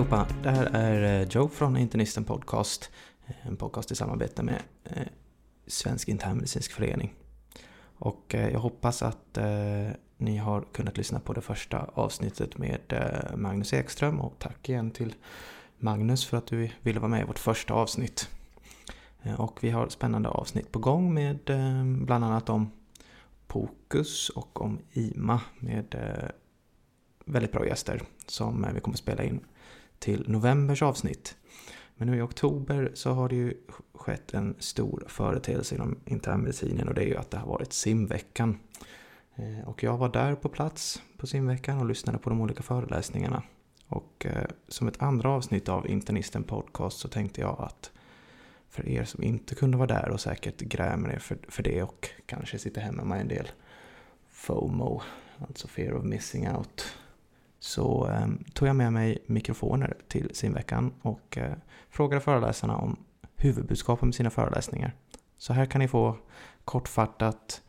Hej allihopa! Det här är eh, Joe från Internisten Podcast. Eh, en podcast i samarbete med eh, Svensk Internmedicinsk Förening. Och jag hoppas att ni har kunnat lyssna på det första avsnittet med Magnus Ekström och tack igen till Magnus för att du ville vara med i vårt första avsnitt. Och vi har spännande avsnitt på gång med bland annat om Pokus och om IMA med väldigt bra gäster som vi kommer att spela in till novembers avsnitt. Men nu i oktober så har det ju skett en stor företeelse inom internmedicinen och det är ju att det har varit simveckan. Eh, och jag var där på plats på simveckan och lyssnade på de olika föreläsningarna. Och eh, som ett andra avsnitt av Internisten Podcast så tänkte jag att för er som inte kunde vara där och säkert grämer er för, för det och kanske sitter hemma med en del FOMO, alltså fear of missing out, så eh, tog jag med mig mikrofoner till simveckan och eh, frågade föreläsarna om huvudbudskapen med sina föreläsningar. Så här kan ni få kortfattat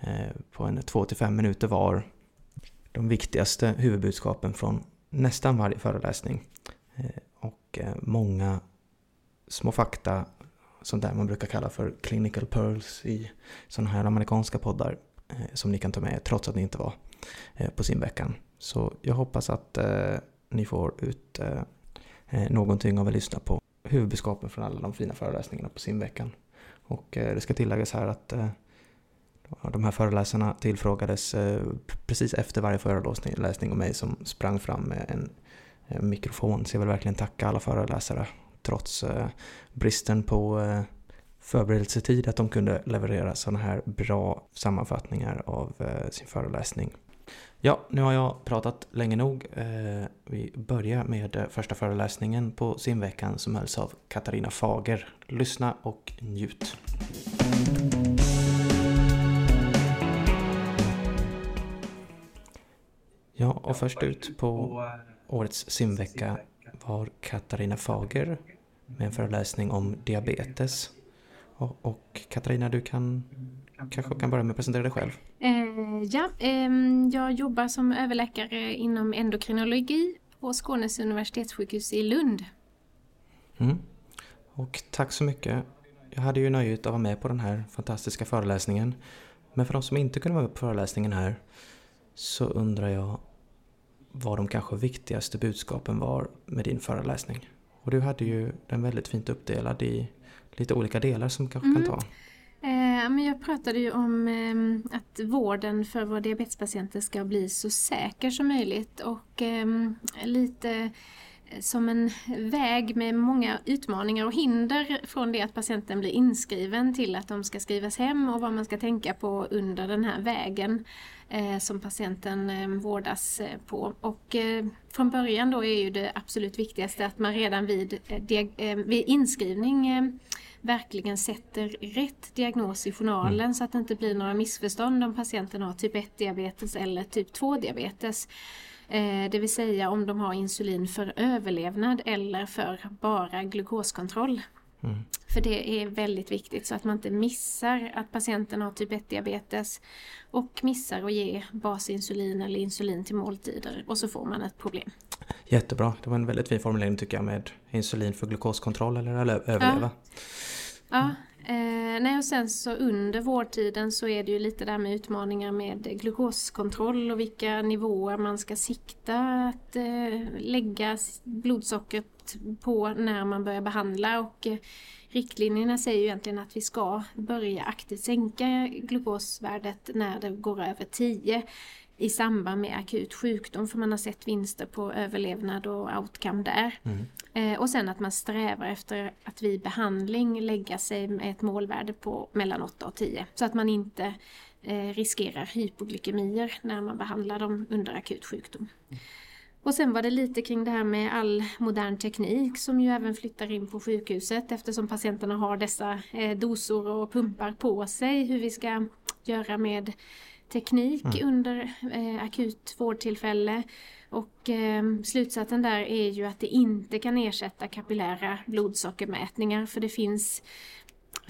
eh, på en 2-5 minuter var de viktigaste huvudbudskapen från nästan varje föreläsning. Eh, och eh, många små fakta sånt där man brukar kalla för clinical pearls i sådana här amerikanska poddar Eh, som ni kan ta med er trots att ni inte var eh, på simveckan. Så jag hoppas att eh, ni får ut eh, eh, någonting av att lyssna på huvudbudskapen från alla de fina föreläsningarna på simveckan. Och eh, det ska tilläggas här att eh, de här föreläsarna tillfrågades eh, precis efter varje föreläsning och mig som sprang fram med en, en mikrofon. Så jag vill verkligen tacka alla föreläsare trots bristen på förberedelsetid att de kunde leverera sådana här bra sammanfattningar av eh, sin föreläsning. Ja, nu har jag pratat länge nog. Eh, vi börjar med eh, första föreläsningen på simveckan som hölls av Katarina Fager. Lyssna och njut. Ja, och först ut på årets simvecka var Katarina Fager med en föreläsning om diabetes. Och, och Katarina, du kan kanske kan börja med att presentera dig själv. Eh, ja, eh, jag jobbar som överläkare inom endokrinologi på Skånes universitetssjukhus i Lund. Mm. Och tack så mycket. Jag hade ju nöjet att vara med på den här fantastiska föreläsningen. Men för de som inte kunde vara med på föreläsningen här så undrar jag vad de kanske viktigaste budskapen var med din föreläsning. Och du hade ju den väldigt fint uppdelad i lite olika delar som kanske mm. kan ta. Eh, men jag pratade ju om eh, att vården för våra diabetespatienter ska bli så säker som möjligt och eh, lite som en väg med många utmaningar och hinder från det att patienten blir inskriven till att de ska skrivas hem och vad man ska tänka på under den här vägen eh, som patienten eh, vårdas eh, på. Och från början då är ju det absolut viktigaste att man redan vid, vid inskrivning verkligen sätter rätt diagnos i journalen mm. så att det inte blir några missförstånd om patienten har typ 1 diabetes eller typ 2 diabetes. Eh, det vill säga om de har insulin för överlevnad eller för bara glukoskontroll. Mm. För det är väldigt viktigt så att man inte missar att patienten har typ 1 diabetes och missar att ge basinsulin eller insulin till måltider och så får man ett problem. Jättebra, det var en väldigt fin formulering tycker jag med insulin för glukoskontroll eller överleva. Ja. Ja, eh, nej och sen så under vårdtiden så är det ju lite där med utmaningar med glukoskontroll och vilka nivåer man ska sikta att eh, lägga blodsockret på när man börjar behandla. Och eh, riktlinjerna säger ju egentligen att vi ska börja aktivt sänka glukosvärdet när det går över 10 i samband med akut sjukdom för man har sett vinster på överlevnad och outcome där. Mm. Eh, och sen att man strävar efter att vid behandling lägga sig med ett målvärde på mellan 8 och 10 så att man inte eh, riskerar hypoglykemier när man behandlar dem under akut sjukdom. Mm. Och sen var det lite kring det här med all modern teknik som ju även flyttar in på sjukhuset eftersom patienterna har dessa eh, dosor och pumpar på sig. Hur vi ska göra med teknik mm. under eh, akut vårdtillfälle. Och eh, slutsatsen där är ju att det inte kan ersätta kapillära blodsockermätningar för det finns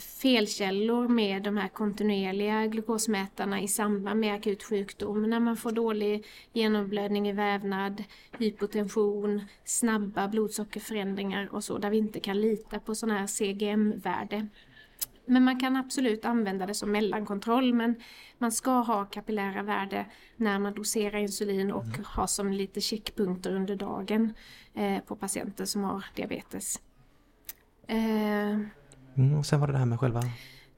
felkällor med de här kontinuerliga glukosmätarna i samband med akut sjukdom. När man får dålig genomblödning i vävnad, hypotension, snabba blodsockerförändringar och så där vi inte kan lita på sådana här CGM-värde. Men man kan absolut använda det som mellankontroll men man ska ha kapillära värde när man doserar insulin och mm. ha som lite checkpunkter under dagen eh, på patienter som har diabetes. Eh. Mm, och sen var det det här med själva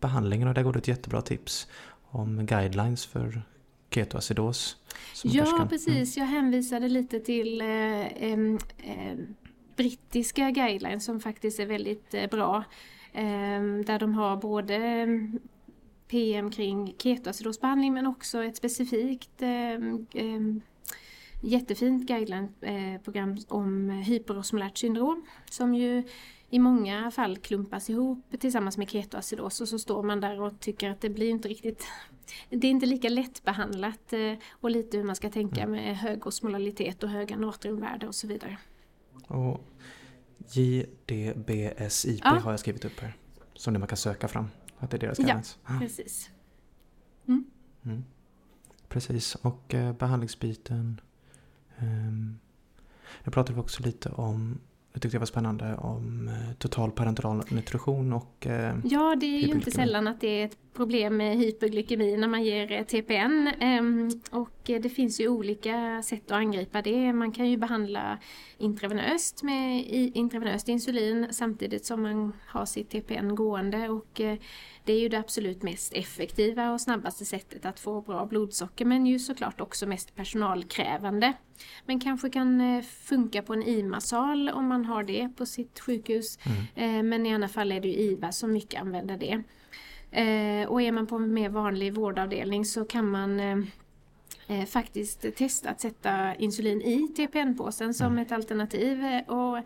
behandlingen och där går det ett jättebra tips om guidelines för ketoacidos. Ja kan, precis, mm. jag hänvisade lite till eh, eh, brittiska guidelines som faktiskt är väldigt eh, bra. Ehm, där de har både ehm, PM kring ketoacidosbehandling men också ett specifikt ehm, jättefint guideline-program om hyperosmolärt syndrom som ju i många fall klumpas ihop tillsammans med ketoacidos och så står man där och tycker att det blir inte riktigt det är inte lika lättbehandlat eh, och lite hur man ska tänka mm. med hög osmolalitet och höga natriumvärde och så vidare. Och JDBSIP ja. har jag skrivit upp här. Som det man kan söka fram. Att det är deras guidance. Ja, precis. Mm. Mm. Precis, och eh, behandlingsbiten. Um, jag pratade också lite om det tyckte jag var spännande om eh, total parenteral nutrition och eh, Ja, det är ju inte sällan att det är ett problem med hyperglykemi när man ger eh, TPN. Ehm, och det finns ju olika sätt att angripa det. Man kan ju behandla intravenöst med intravenöst insulin samtidigt som man har sitt TPN gående. Och det är ju det absolut mest effektiva och snabbaste sättet att få bra blodsocker men ju såklart också mest personalkrävande. Men kanske kan eh, funka på en IMA-sal om man har det på sitt sjukhus. Mm. Eh, men i alla fall är det ju IVA som mycket använder det. Eh, och är man på en mer vanlig vårdavdelning så kan man eh, faktiskt testa att sätta insulin i TPN-påsen som mm. ett alternativ eh, och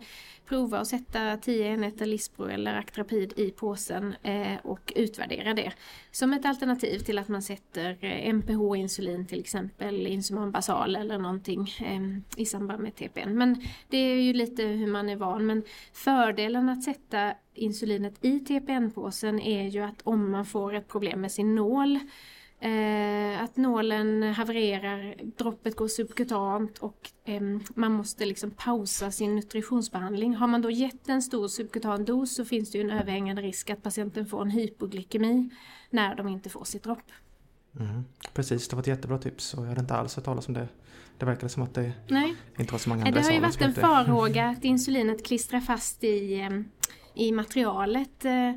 prova att sätta 10 enheter Lispro eller Actrapid i påsen eh, och utvärdera det som ett alternativ till att man sätter eh, MPH-insulin till exempel, Insuman basal eller någonting eh, i samband med TPN. Men det är ju lite hur man är van men fördelen att sätta insulinet i TPN-påsen är ju att om man får ett problem med sin nål Eh, att nålen havererar, droppet går subkutant och eh, man måste liksom pausa sin nutritionsbehandling. Har man då gett en stor subkutan dos så finns det ju en överhängande risk att patienten får en hypoglykemi när de inte får sitt dropp. Mm. Precis, det var ett jättebra tips och jag hade inte alls hört talas om det. Det verkade som att det Nej. inte var så många andra Det har ju varit en farhåga att insulinet klistrar fast i, ehm, i materialet eh,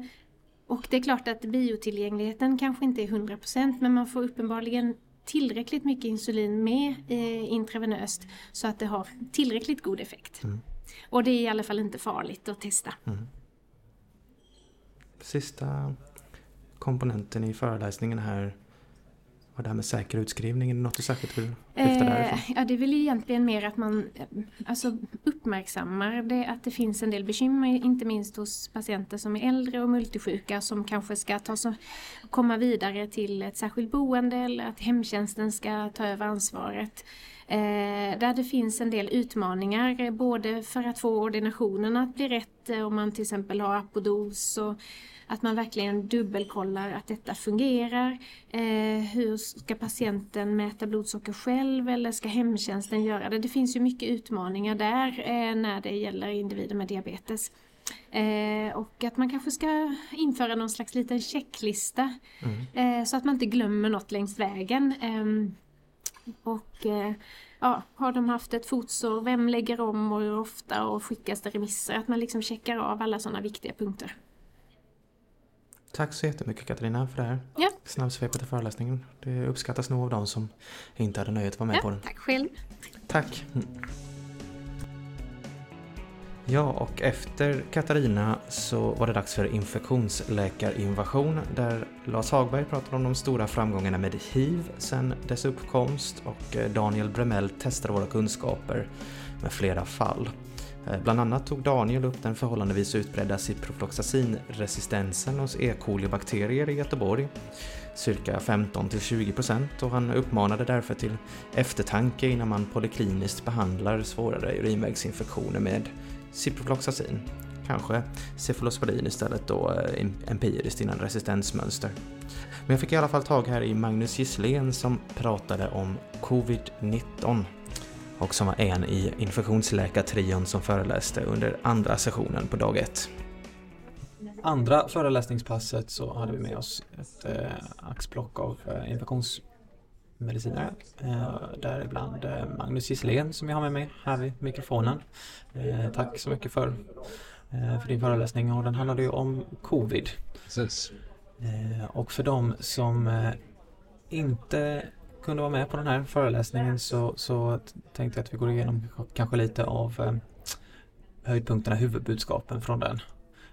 och det är klart att biotillgängligheten kanske inte är 100% men man får uppenbarligen tillräckligt mycket insulin med eh, intravenöst så att det har tillräckligt god effekt. Mm. Och det är i alla fall inte farligt att testa. Mm. Sista komponenten i föreläsningen här och det här med säker utskrivning, är det något du särskilt vill lyfta därifrån? Eh, ja, det är väl egentligen mer att man alltså, uppmärksammar det, att det finns en del bekymmer, inte minst hos patienter som är äldre och multisjuka som kanske ska ta så, komma vidare till ett särskilt boende eller att hemtjänsten ska ta över ansvaret. Eh, där det finns en del utmaningar, både för att få ordinationen att bli rätt, eh, om man till exempel har apodos och att man verkligen dubbelkollar att detta fungerar. Eh, hur ska patienten mäta blodsocker själv eller ska hemtjänsten göra det? Det finns ju mycket utmaningar där eh, när det gäller individer med diabetes. Eh, och att man kanske ska införa någon slags liten checklista mm. eh, så att man inte glömmer något längs vägen. Ehm, och eh, ja, har de haft ett fotsår, vem lägger om och hur ofta och skickas det remisser? Att man liksom checkar av alla sådana viktiga punkter. Tack så jättemycket Katarina för det här ja. snabbsvepet i föreläsningen. Det uppskattas nog av de som inte hade nöjet att vara med ja, på den. Tack själv. Tack. Mm. Ja, och efter Katarina så var det dags för infektionsläkarinvasion där Lars Hagberg pratade om de stora framgångarna med hiv sen dess uppkomst och eh, Daniel Bremell testade våra kunskaper med flera fall. Eh, bland annat tog Daniel upp den förhållandevis utbredda ciprofloxacinresistensen hos E. coli-bakterier i Göteborg, cirka 15-20% och han uppmanade därför till eftertanke innan man polikliniskt behandlar svårare urinvägsinfektioner med ciprofloxacin. kanske cefalosporin istället då eh, empiriskt innan resistensmönster. Men jag fick i alla fall tag här i Magnus Gisslén som pratade om covid-19 och som var en i infektionsläkartrion som föreläste under andra sessionen på dag ett. Andra föreläsningspasset så hade vi med oss ett eh, axplock av eh, infektionsmedicinare. Eh, däribland eh, Magnus Gisslén som jag har med mig här vid mikrofonen. Eh, tack så mycket för, eh, för din föreläsning och den handlade ju om covid. Precis. Eh, och för de som eh, inte kunde vara med på den här föreläsningen så, så tänkte jag att vi går igenom kanske lite av eh, höjdpunkterna, huvudbudskapen från den.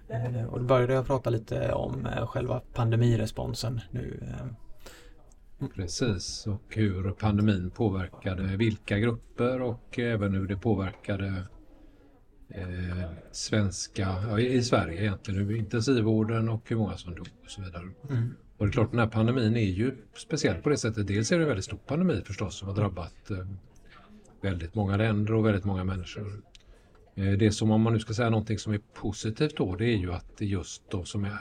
Eh, och då började jag prata lite om eh, själva pandemiresponsen nu. eh. Precis, och hur pandemin påverkade vilka grupper och även hur det påverkade eh, svenska, i Sverige egentligen, hur intensivvården och hur många som dog och så vidare. Mm. Och det är klart, den här pandemin är ju speciell på det sättet. Dels är det en väldigt stor pandemi förstås som har drabbat eh, väldigt många länder och väldigt många människor. Eh, det som, om man nu ska säga någonting som är positivt då, det är ju att det just de som är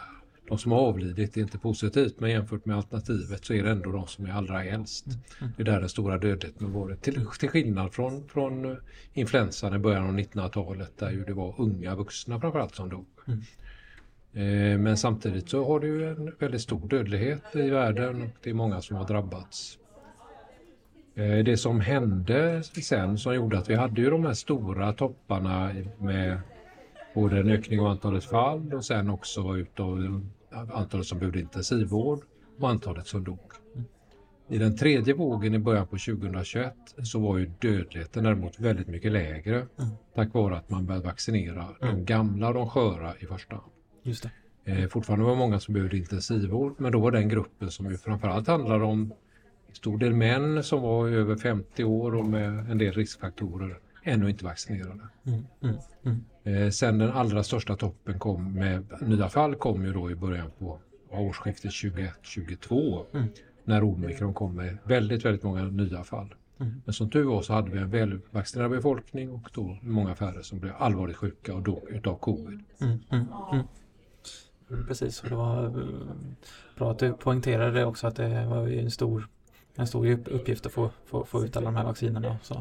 de som har avlidit är inte positivt, men jämfört med alternativet så är det ändå de som är allra äldst. Det är där den stora dödligheten har varit. Till, till skillnad från, från eh, influensan i början av 1900-talet där ju det var unga vuxna framförallt som dog. Mm. Eh, Men samtidigt så har det ju en väldigt stor dödlighet i världen och det är många som har drabbats. Eh, Det som hände sen som gjorde att vi hade ju de här stora topparna med både en ökning av antalet fall och sen också utav antalet som behövde intensivvård och antalet som dog. I den tredje vågen i början på 2021 så var ju dödligheten däremot väldigt mycket lägre tack vare att man började vaccinera de gamla och de sköra i första hand. Just det. Eh, fortfarande var det många som behövde intensivvård men då var den gruppen som ju framförallt handlar om en stor del män som var över 50 år och med en del riskfaktorer ännu inte vaccinerade. Mm. Mm. Mm. Eh, sen den allra största toppen kom med nya fall kom ju då i början på årsskiftet 21-22 Mm. när omikron kom med väldigt, väldigt många nya fall. Mm. Men som tur var så hade vi en välvaccinerad befolkning och då många färre som blev allvarligt sjuka och dog utav covid. Mm, mm, mm. Mm, Precis, och det var eh, bra att du poängterade det också att det var en stor, en stor upp- uppgift att få, få, få ut alla de här vaccinerna. Så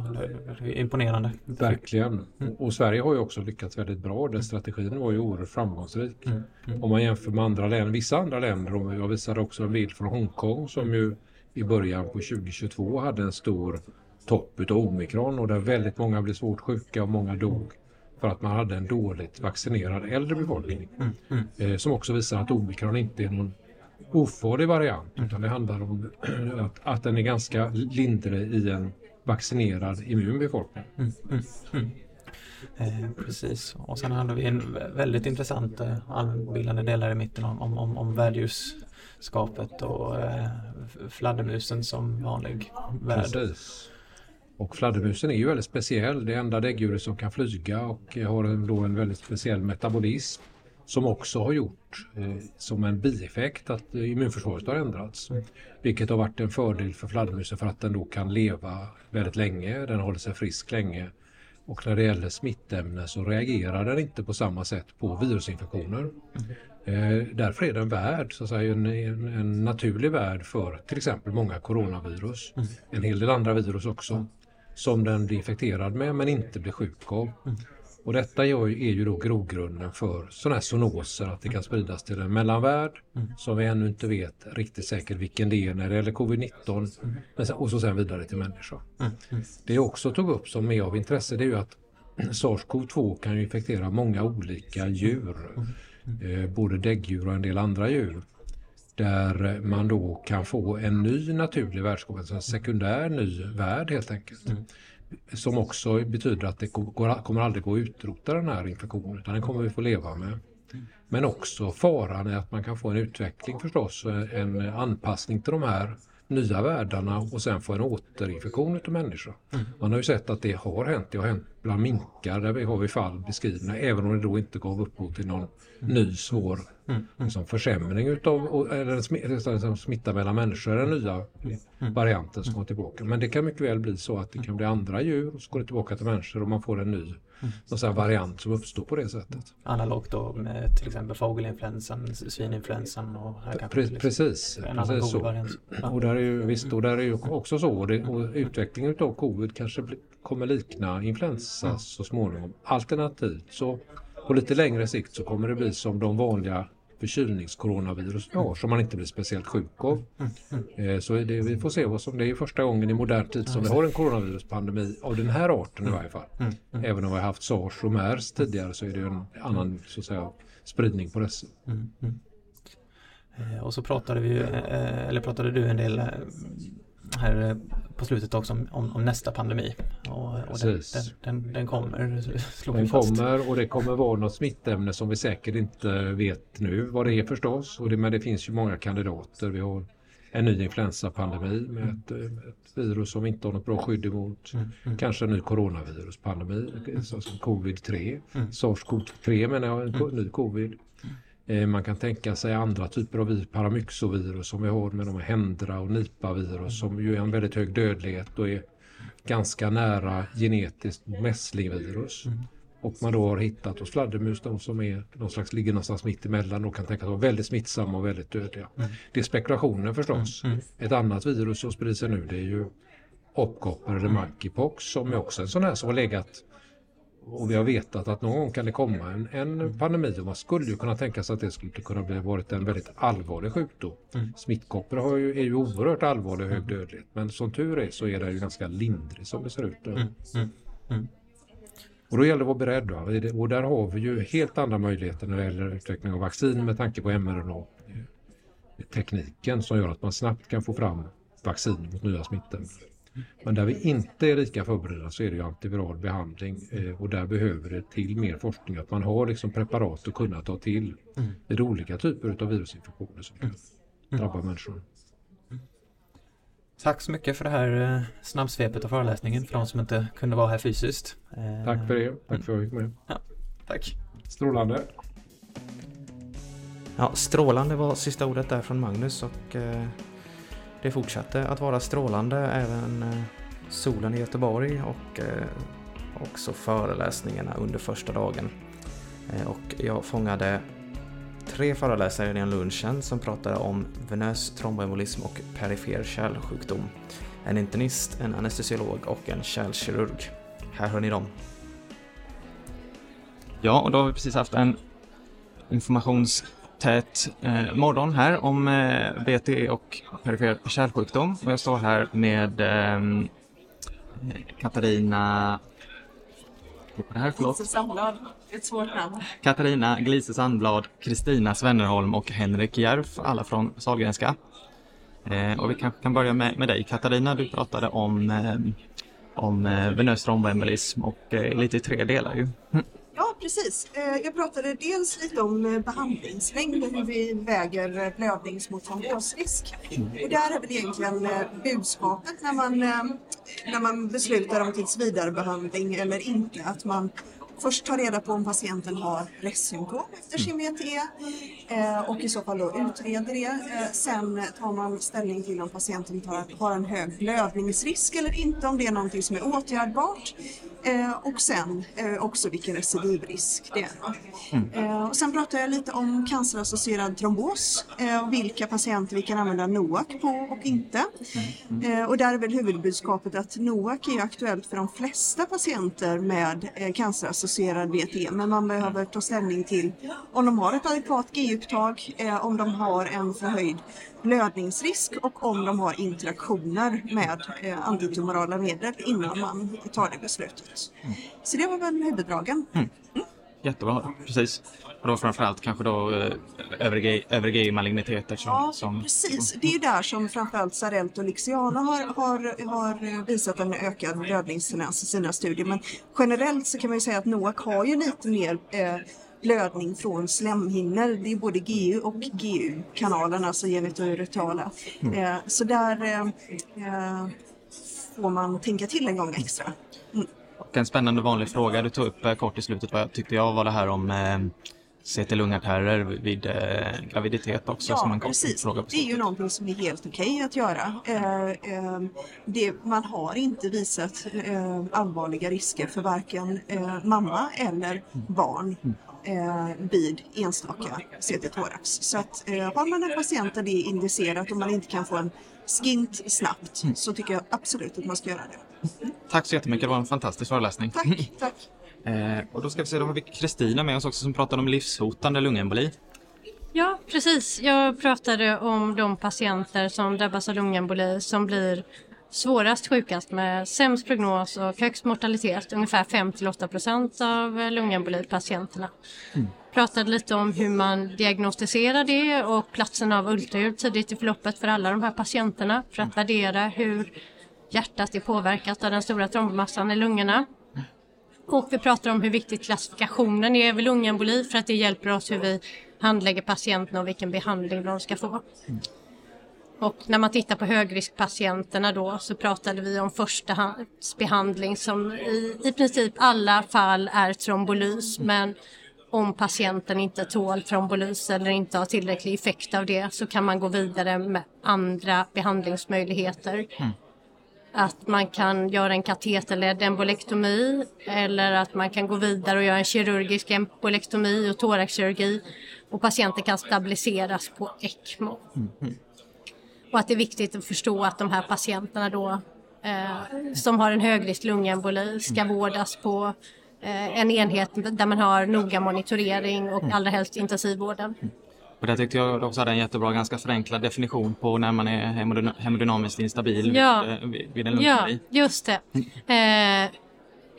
det är imponerande. Verkligen. Mm. Och Sverige har ju också lyckats väldigt bra. Den strategin var ju oerhört framgångsrik. Mm, mm. Om man jämför med andra länder, vissa andra länder, och jag visade också en bild från Hongkong som ju i början på 2022 hade en stor topp utav omikron och där väldigt många blev svårt sjuka och många dog för att man hade en dåligt vaccinerad äldre befolkning. Mm, mm. Eh, som också visar att omikron inte är någon ofarlig variant utan det handlar om att, att den är ganska lindrig i en vaccinerad immun befolkning. Mm, mm, mm. Eh, precis, och sen hade vi en vä- väldigt intressant eh, allmänbildande del där i mitten om, om, om, värddjurskapet och eh, fladdermusen som vanlig värd. Precis. Och fladdermusen är ju väldigt speciell. Det enda däggdjuret som kan flyga och har en, då en väldigt speciell metabolism som också har gjort eh, som en bieffekt att eh, immunförsvaret har ändrats. Vilket har varit en fördel för fladdermusen för att den då kan leva väldigt länge, den håller sig frisk länge. Och när det gäller smittämnen så reagerar den inte på samma sätt på virusinfektioner. Eh, därför är den värd, så att säga, en, en, en naturlig värd för till exempel många coronavirus. En hel del andra virus också som den blir infekterad med men inte blir sjuk av. Och detta är ju då grogrunden för sådana här zoonoser, att det kan spridas till en mellanvärld som vi ännu inte vet riktigt säkert vilken det är när det gäller covid-19 och så sen vidare till människa. Mm. Det jag också tog upp som är av intresse det är ju att SARS-CoV-2 kan ju infektera många olika djur. Eh, både däggdjur och en del andra djur. Där man då kan få en ny naturlig värdskap, alltså en sekundär ny värld helt enkelt. Som också betyder att det går, kommer aldrig gå att utrota den här infektionen utan den kommer vi få leva med. Men också faran är att man kan få en utveckling förstås, en anpassning till de här nya världarna och sen få en återinfektion av människor. Man har ju sett att det har hänt. Det har hänt bland minkar där vi har vi fall beskrivna även om det då inte gav upphov till någon ny svår liksom, försämring utav eller sm- liksom, smitta mellan människor den nya varianten som går tillbaka. Men det kan mycket väl bli så att det kan bli andra djur och så går det tillbaka till människor och man får en ny någon variant som uppstår på det sättet. Analogt då med till exempel fågelinfluensan, svininfluensan och Pre- liksom precis, precis så. Och där är ju, visst, och där är ju också så. Och, det, och utvecklingen av covid kanske bli, kommer likna influensa så småningom. Alternativt så på lite längre sikt så kommer det bli som de vanliga förkylningscoronavirus vi har som man inte blir speciellt sjuk av. Eh, Så det, vi får se vad som, det är första gången i modern tid som vi har en coronaviruspandemi av den här arten i varje fall. Även om vi har haft sars och mers tidigare så är det en annan så att säga, spridning på dessa. Mm, mm. Eh, Och så pratade vi eh, eller pratade du en del här eh, på slutet också om, om, nästa pandemi. Och, och den, den, den, den kommer, vi Den kommer och det kommer vara något smittämne som vi säkert inte vet nu vad det är förstås. Och det, men det finns ju många kandidater. Vi har en ny influensapandemi med ett, eh, ett virus som vi inte har något bra skydd emot. Mm, mm. Kanske en ny coronaviruspandemi, så som covid-3. Mm. Sars-cov-3 menar jag, en ny covid. Eh, Man kan tänka sig andra typer av vir- paramyxovirus som vi har med de här Hendra och Nipa-virus som ju är en väldigt hög dödlighet och är ganska nära genetiskt mässlingvirus. Mm. Och man då har hittat hos fladdermus de som är någon slags, ligger någonstans mitt emellan och kan tänkas vara väldigt smittsamma och väldigt dödliga. Det är spekulationer förstås. Mm. Ett annat virus som sprider sig nu det är ju opkoppor eller monkeypox som är också en sån här som har legat och vi har vetat att någon gång kan det komma en, en pandemi och man skulle ju kunna tänka sig att det skulle kunna bli varit en väldigt allvarlig sjukdom. Mm. Smittkoppor har ju, är ju oerhört allvarlig och hög dödlighet men som tur är så är det ju ganska lindrig som det ser ut. Mm, mm, mm. Och då gäller det att vara beredd. Va? Och där har vi ju helt andra möjligheter när det gäller utveckling av vaccin med tanke på mRNA-tekniken som gör att man snabbt kan få fram vaccin mot nya smittor. Men där vi inte är lika förberedda så är det ju antiviral behandling eh, och där behöver det till mer forskning. Att man har liksom preparat att kunna ta till Mm. vid olika typer av virusinfektioner som kan drabba människor. Tack så mycket för det här eh, snabbsvepet och föreläsningen för de som inte kunde vara här fysiskt. Eh, Tack för det. Tack för att jag fick med. Tack. Strålande. Ja, strålande var sista ordet där från Magnus och det fortsatte att vara strålande även eh, solen i Göteborg och eh, också föreläsningarna under första dagen. Eh, och jag fångade tre föreläsare innan lunchen som pratade om venös tromboembolism och perifer kärlsjukdom. En internist, en anestesiolog och en kärlkirurg. Här hör ni dem. Ja, och då har vi precis haft en informations informationstät eh, morgon här om eh, VT och perifer kärlsjukdom. Och jag står här med ehm, Katarina... Är det här? Förlåt. Lise Sandblad, ett svårt namn. Katarina Glise Sandblad, Kristina Svennerholm och Henrik Järf, alla från Sahlgrenska. Eh, och vi kanske kan börja med, med dig Katarina, du pratade om, eh, om eh, venös tromboembolism och eh, lite i tre delar ju. Ja, precis. Eh, jag pratade dels lite om eh, behandlingslängd och hur vi väger eh, blödnings mot trombosrisk. Och där är väl egentligen budskapet när man, när man beslutar om tills vidare behandling eller inte, att man först tar reda på om patienten har restsymptom efter sin VTE eh, och i så fall då utreder det. Eh, Sen tar man ställning till om patienten har en hög blödningsrisk eller inte, om det är någonting som är åtgärdbart. Eh, och sen också vilken recidivrisk det är. Eh, och sen pratar jag lite om cancerassocierad trombos och vilka patienter vi kan använda NOAC på och inte. Eh, och där är väl huvudbudskapet att NOAC är aktuellt för de flesta patienter med eh, associerad VTE men man behöver ta ställning till om de har ett adekvat G-upptag, eh, om de har en förhöjd blödningsrisk och om de har interaktioner med eh, antitumorala medel innan man tar det beslutet. Så det var väl huvuddragen. Mm. Jättebra, precis. Och då framförallt kanske då eh, övriga, övriga maligniteter som, Ja, som... precis. Det är ju där som framförallt Sarelt och Lixiana har, har, har visat en ökad blödningstendens i sina studier. Men generellt så kan man ju säga att NOAC har ju lite mer eh, blödning från slemhinnor. Det är både GU och GU-kanalerna, alltså genitouretala. Eh, så där eh, eh, får man tänka till en gång extra. Och en spännande vanlig fråga du tog upp eh, kort i slutet vad jag tyckte jag var det här om CT-lungartärer vid eh, graviditet också. Ja, som en precis. fråga på Det är ju någonting som är helt okej att göra. Eh, eh, det, man har inte visat eh, allvarliga risker för varken eh, mamma eller barn eh, vid enstaka CT-thorax. Så att, eh, har man en patient där det är indicerat och man inte kan få en skint snabbt så tycker jag absolut att man ska göra det. Tack så jättemycket, det var en fantastisk föreläsning. Tack, tack. Eh, och då ska vi se, då har vi Kristina med oss också som pratar om livshotande lungemboli. Ja, precis. Jag pratade om de patienter som drabbas av lungemboli som blir svårast sjukast med sämst prognos och högst mortalitet, ungefär 5-8 procent av lungembolipatienterna. Pratade lite om hur man diagnostiserar det och platsen av ultraljud tidigt i förloppet för alla de här patienterna för att värdera hur hjärtat är påverkat av den stora trombmassan i lungorna. Och vi pratar om hur viktigt klassifikationen är vid lungemboli för att det hjälper oss hur vi handlägger patienterna och vilken behandling de ska få. Och när man tittar på högriskpatienterna då så pratade vi om förstahandsbehandling som i, i princip alla fall är trombolys men om patienten inte tål trombolys eller inte har tillräcklig effekt av det så kan man gå vidare med andra behandlingsmöjligheter. Mm. Att man kan göra en kateterledd embolektomi eller att man kan gå vidare och göra en kirurgisk embolektomi och thoraxkirurgi och patienten kan stabiliseras på ECMO. Och att det är viktigt att förstå att de här patienterna då eh, som har en högrisk lungemboli ska vårdas på eh, en enhet där man har noga monitorering och allra helst intensivvården. Och där tyckte jag också hade en jättebra, ganska förenklad definition på när man är hemodyn- hemodynamiskt instabil Ja. vid, eh, vid, en Ja, lungemboli. just det. Eh,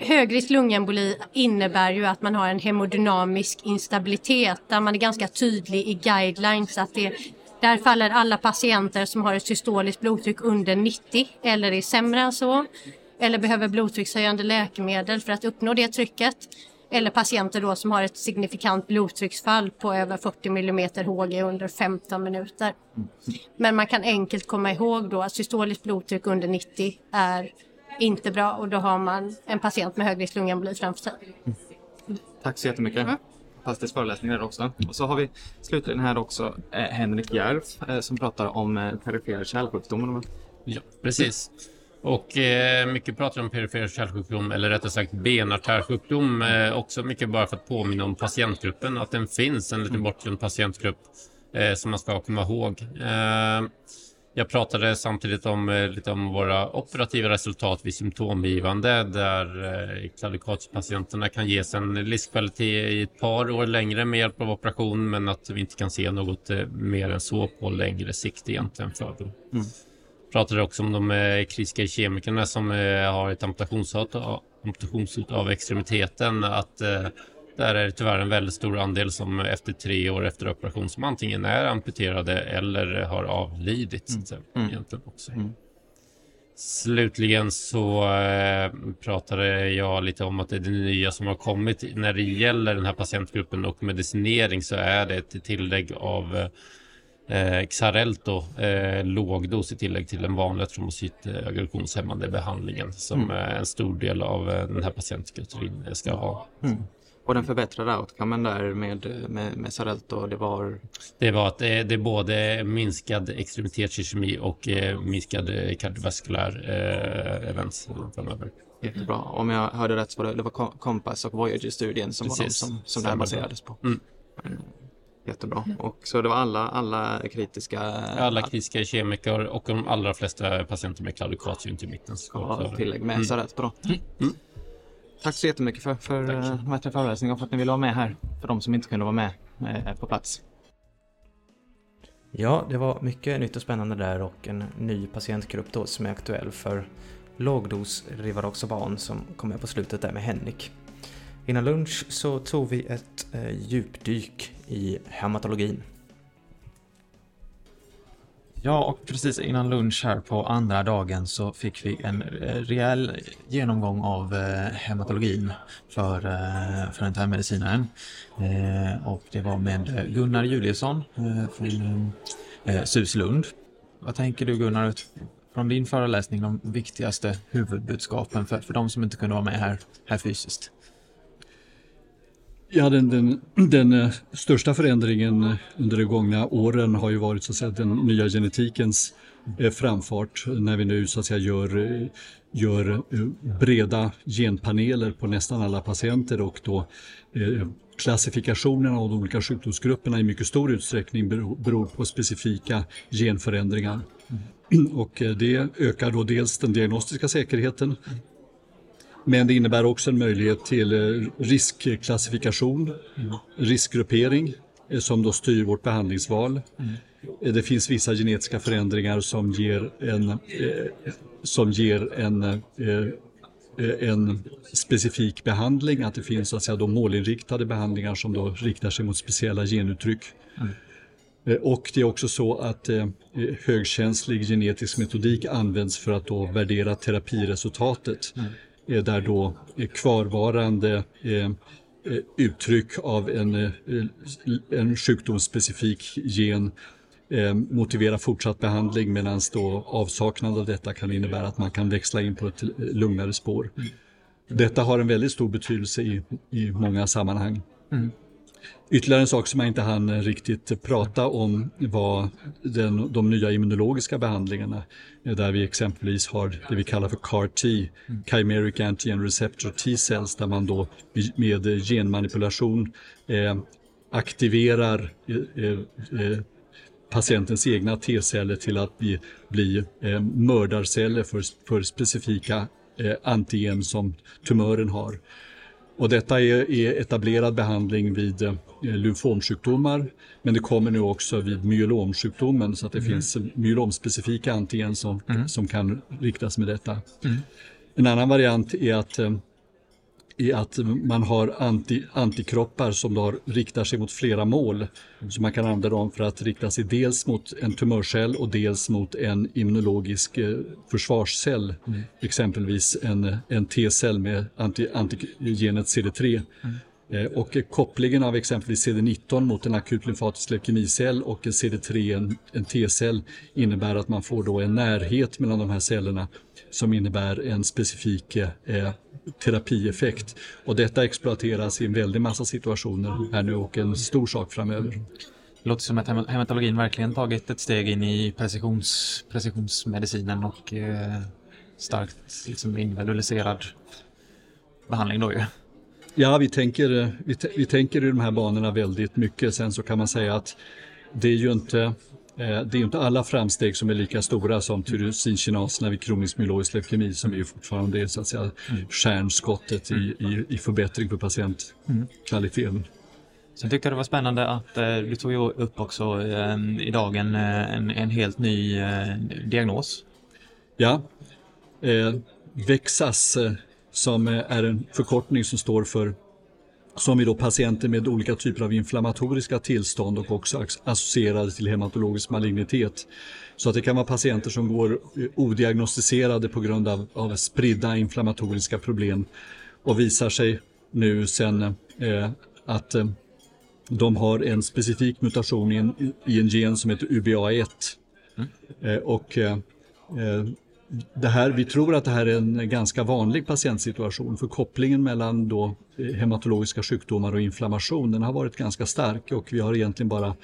högrisk lungemboli innebär ju att man har en hemodynamisk instabilitet där man är ganska tydlig i guidelines att det där faller alla patienter som har ett systoliskt blodtryck under 90 eller är sämre än så eller behöver blodtryckshöjande läkemedel för att uppnå det trycket eller patienter då som har ett signifikant blodtrycksfall på över 40 mm Hg under 15 minuter. Men man kan enkelt komma ihåg då att systoliskt blodtryck under 90 är inte bra och då har man en patient med högrisk lungemboli framför sig. Tack så jättemycket. Mm. Fantastisk föreläsning där också. Och så har vi slutligen här också eh, Henrik Järf eh, som pratar om eh, perifer kärlsjukdom. Ja, precis. Och eh, mycket pratar om perifer kärlsjukdom, eller rättare sagt benartärsjukdom. Eh, också mycket bara för att påminna om patientgruppen, att den finns, en liten bortglömd patientgrupp eh, som man ska komma ihåg. Eh, jag pratade samtidigt om eh, lite om våra operativa resultat vid symptomgivande där eh, kladikatspatienterna kan ges en livskvalitet i ett par år längre med hjälp av operation men att vi inte kan se något eh, mer än så på längre sikt egentligen för dem pratade också om de eh, kritiska kemikerna som eh, har ett amputationshot, amputationshot av extremiteten. Att eh, där är det tyvärr en väldigt stor andel som efter tre år efter operation som antingen är amputerade eller har avlidit. Säga, egentligen också. Slutligen så eh, pratade jag lite om att det är det nya som har kommit när det gäller den här patientgruppen och medicinering så är det ett tillägg av eh, Eh, Xarelto, eh, lågdos i tillägg till den vanliga trombocytaggrationshämmande behandlingen som eh, en stor del av eh, den här patientkategorin eh, ska ha. Och den förbättrade outcomen där med, med, med Xarelto, det var Det var att det, det är både minskad extremitetskemi och eh, minskad eh, kardiovaskulär eh, events framöver. jättebra. Om jag hörde rätt så var det, det var Com- Compass och Voyager-studien som var de Precis. som, som det här baserades på. Mm. Mm. Jättebra. Och så det var alla, alla kritiska... Alla kritiska kemiker och de allra flesta patienter med klaudikatio i mitten. Ja, tillägg med Mm. Xarelto då. Tack så jättemycket för, för Tack. eh, de här tre föreläsningarna och för att ni ville vara med här. För de som inte kunde vara med eh, på plats. Ja, det var mycket nytt och spännande där och en ny patientgrupp då som är aktuell för lågdos Rivaroxaban som kom med på slutet där med Henrik. Innan lunch så tog vi ett eh, djupdyk i hematologin. Ja, och precis innan lunch här på andra dagen så fick vi en eh, rejäl genomgång av eh, hematologin för, eh, för internmedicinaren. Eh, och det var med eh, Gunnar Juliusson eh, från eh, eh Suslund. Vad tänker du Gunnar från din föreläsning de viktigaste huvudbudskapen för, för de som inte kunde vara med här, här fysiskt? Ja, den, den, den eh, största förändringen under de gångna åren har ju varit så att säga, den nya genetikens eh, framfart när vi nu så att säga gör, eh, gör breda genpaneler på nästan alla patienter och då klassifikationen av de olika sjukdomsgrupperna i mycket stor utsträckning beror på specifika genförändringar. Och det ökar då dels den diagnostiska säkerheten men det innebär också en möjlighet till eh, riskklassifikation, mm. riskgruppering eh, som då styr vårt behandlingsval. Mm. Eh, det finns vissa genetiska förändringar som ger en, eh, som ger en, eh, en specifik behandling, att det finns så att säga, då målinriktade behandlingar som då riktar sig mot speciella genuttryck. Mm. Och det är också så att eh, högkänslig genetisk metodik används för att då värdera terapiresultatet. Mm där då kvarvarande eh, eh, uttryck av en, eh, en sjukdomsspecifik gen motiverar fortsatt behandling medan då avsaknad av detta kan innebära att man kan växla in på ett lugnare spår. Mm. Detta har en väldigt stor betydelse i, i många sammanhang. Mm. Ytterligare en sak som jag inte hann riktigt prata om var den, de nya immunologiska behandlingarna eh, där vi exempelvis har det vi kallar för CAR-T, Chimeric Antigen Receptor T-cells, där man då med genmanipulation eh, aktiverar eh, eh, eh patientens egna T-celler till att bli, bli eh, mördarceller för, för specifika eh, antigen som tumören har. Och detta är, är etablerad behandling vid eh, lymfomsjukdomar men det kommer nu också vid myelomsjukdomen så att det mm. finns myelomspecifika antigen som, mm. som kan riktas med detta. Mm. En annan variant är att eh, är att man har anti, antikroppar som då riktar sig mot flera mål. Mm. Så man kan använda dem för att rikta sig dels mot en tumörcell och dels mot en immunologisk eh, försvarscell. Mm. Exempelvis en, en T-cell med anti, antigenet CD3. Mm. Eh, och kopplingen av exempelvis CD19 mot en akut lymfatisk leukemicell och en CD3, en, en T-cell, innebär att man får då en närhet mellan de här cellerna som innebär en specifik eh, terapieffekt. Och detta exploateras i en väldig massa situationer här nu och en stor sak framöver. Det låter som att hematologin verkligen tagit ett steg in i precisions, precisionsmedicinen och eh, starkt liksom individualiserad behandling då ju. Ja, vi tänker, vi, vi tänker i de här banorna väldigt mycket. Sen så kan man säga att det är ju inte eh, det är inte alla framsteg som är lika stora som tyrosinkinasna vid kronisk myeloisk leukemi som är fortfarande är så att säga mm. stjärnskottet i, i, i förbättring för patientkvaliteten. Mm. Sen tyckte jag det var spännande att eh, du tog upp också eh, idag en, eh, en, en helt ny eh, diagnos. Ja, eh, Vexas som är en förkortning som står för som är då patienter med olika typer av inflammatoriska tillstånd och också associerade till hematologisk malignitet. Så att det kan vara patienter som går odiagnostiserade på grund av, av spridda inflammatoriska problem och visar sig nu sen eh, att eh, de har en specifik mutation i en, i en gen som heter UBA1. Mm. Eh, och eh, eh, det här, vi tror att det här är en ganska vanlig patientsituation för kopplingen mellan då eh, hematologiska sjukdomar och inflammation den har varit ganska stark och vi har egentligen bara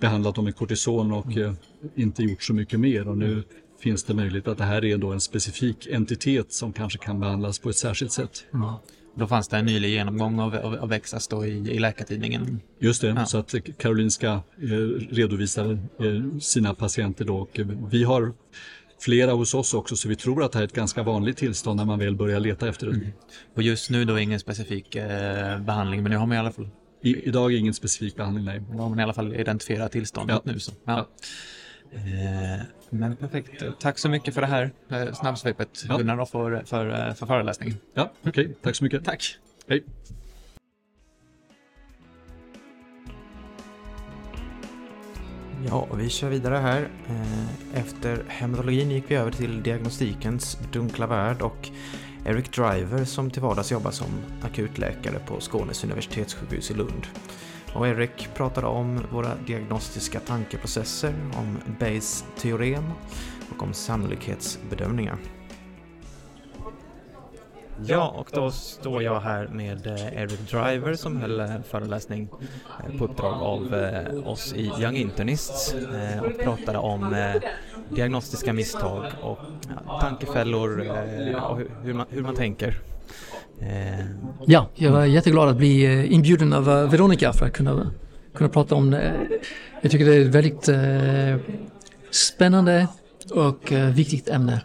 behandlat dem med kortison och mm. inte gjort så mycket mer och nu finns det möjlighet att det här är då en specifik entitet som kanske kan behandlas på ett särskilt sätt. Mm. Då fanns det en nylig genomgång av, av, av Exas då i, i Läkartidningen. Just det, ja. så att Karolinska eh, redovisar eh, sina patienter då och vi har flera hos oss också så vi tror att det här är ett ganska vanligt tillstånd när man väl börjar leta efter det. Mm. Och just nu då ingen specifik eh, behandling men nu har man i alla fall I, idag ingen specifik behandling, nej. Då har man i alla fall identifierat tillståndet ja. nu. Så. Ja. ja. Eh, men perfekt. Tack så mycket för det här eh, snabbsvepet ja. Gunnar för, för, eh, för föreläsningen. Ja, okej. Okay. Tack så mycket. Tack. Hej. Ja, vi kör vidare här. Eh, efter hematologin gick vi över till diagnostikens dunkla värld och Eric Driver som till vardags jobbar som akutläkare på Skånes universitetssjukhus i Lund Och Eric pratade om våra diagnostiska tankeprocesser, om Bayes teorem och om sannolikhetsbedömningar. Ja, och då står jag här med eh, Eric Driver som höll eh, föreläsning eh, på uppdrag av oss i Young Internists och pratade om diagnostiska misstag och tankefällor och hur man, hur man tänker. Ja, jag var jätteglad att bli inbjuden av Veronica för att kunna, kunna prata om det. Jag tycker det är ett väldigt spännande och viktigt ämne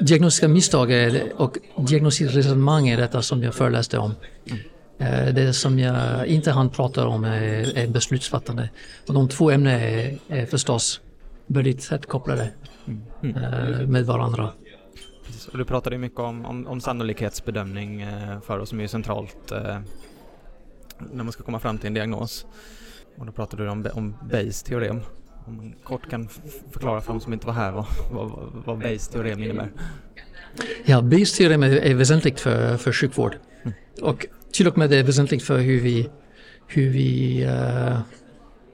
diagnostiska misstag och diagnostiskt resonemang är detta som jag föreläste om. Mm. Det som jag inte hann prata om är, är beslutsfattande. Och de två ämnena är, är förstås väldigt tätt kopplade mm. Mm. med varandra. Och du pratade mycket om, om, om sannolikhetsbedömning eh, för oss som är centralt när man ska komma fram till en diagnos. Och då pratade du om, om Bayes teorem. Om man kort kan förklara för de som inte var här vad, vad, vad Bayes teorem innebär. Ja, Bayes teorem är, är väsentligt för, för sjukvård. Mm. Och till och med det är väsentligt för hur vi, hur vi uh,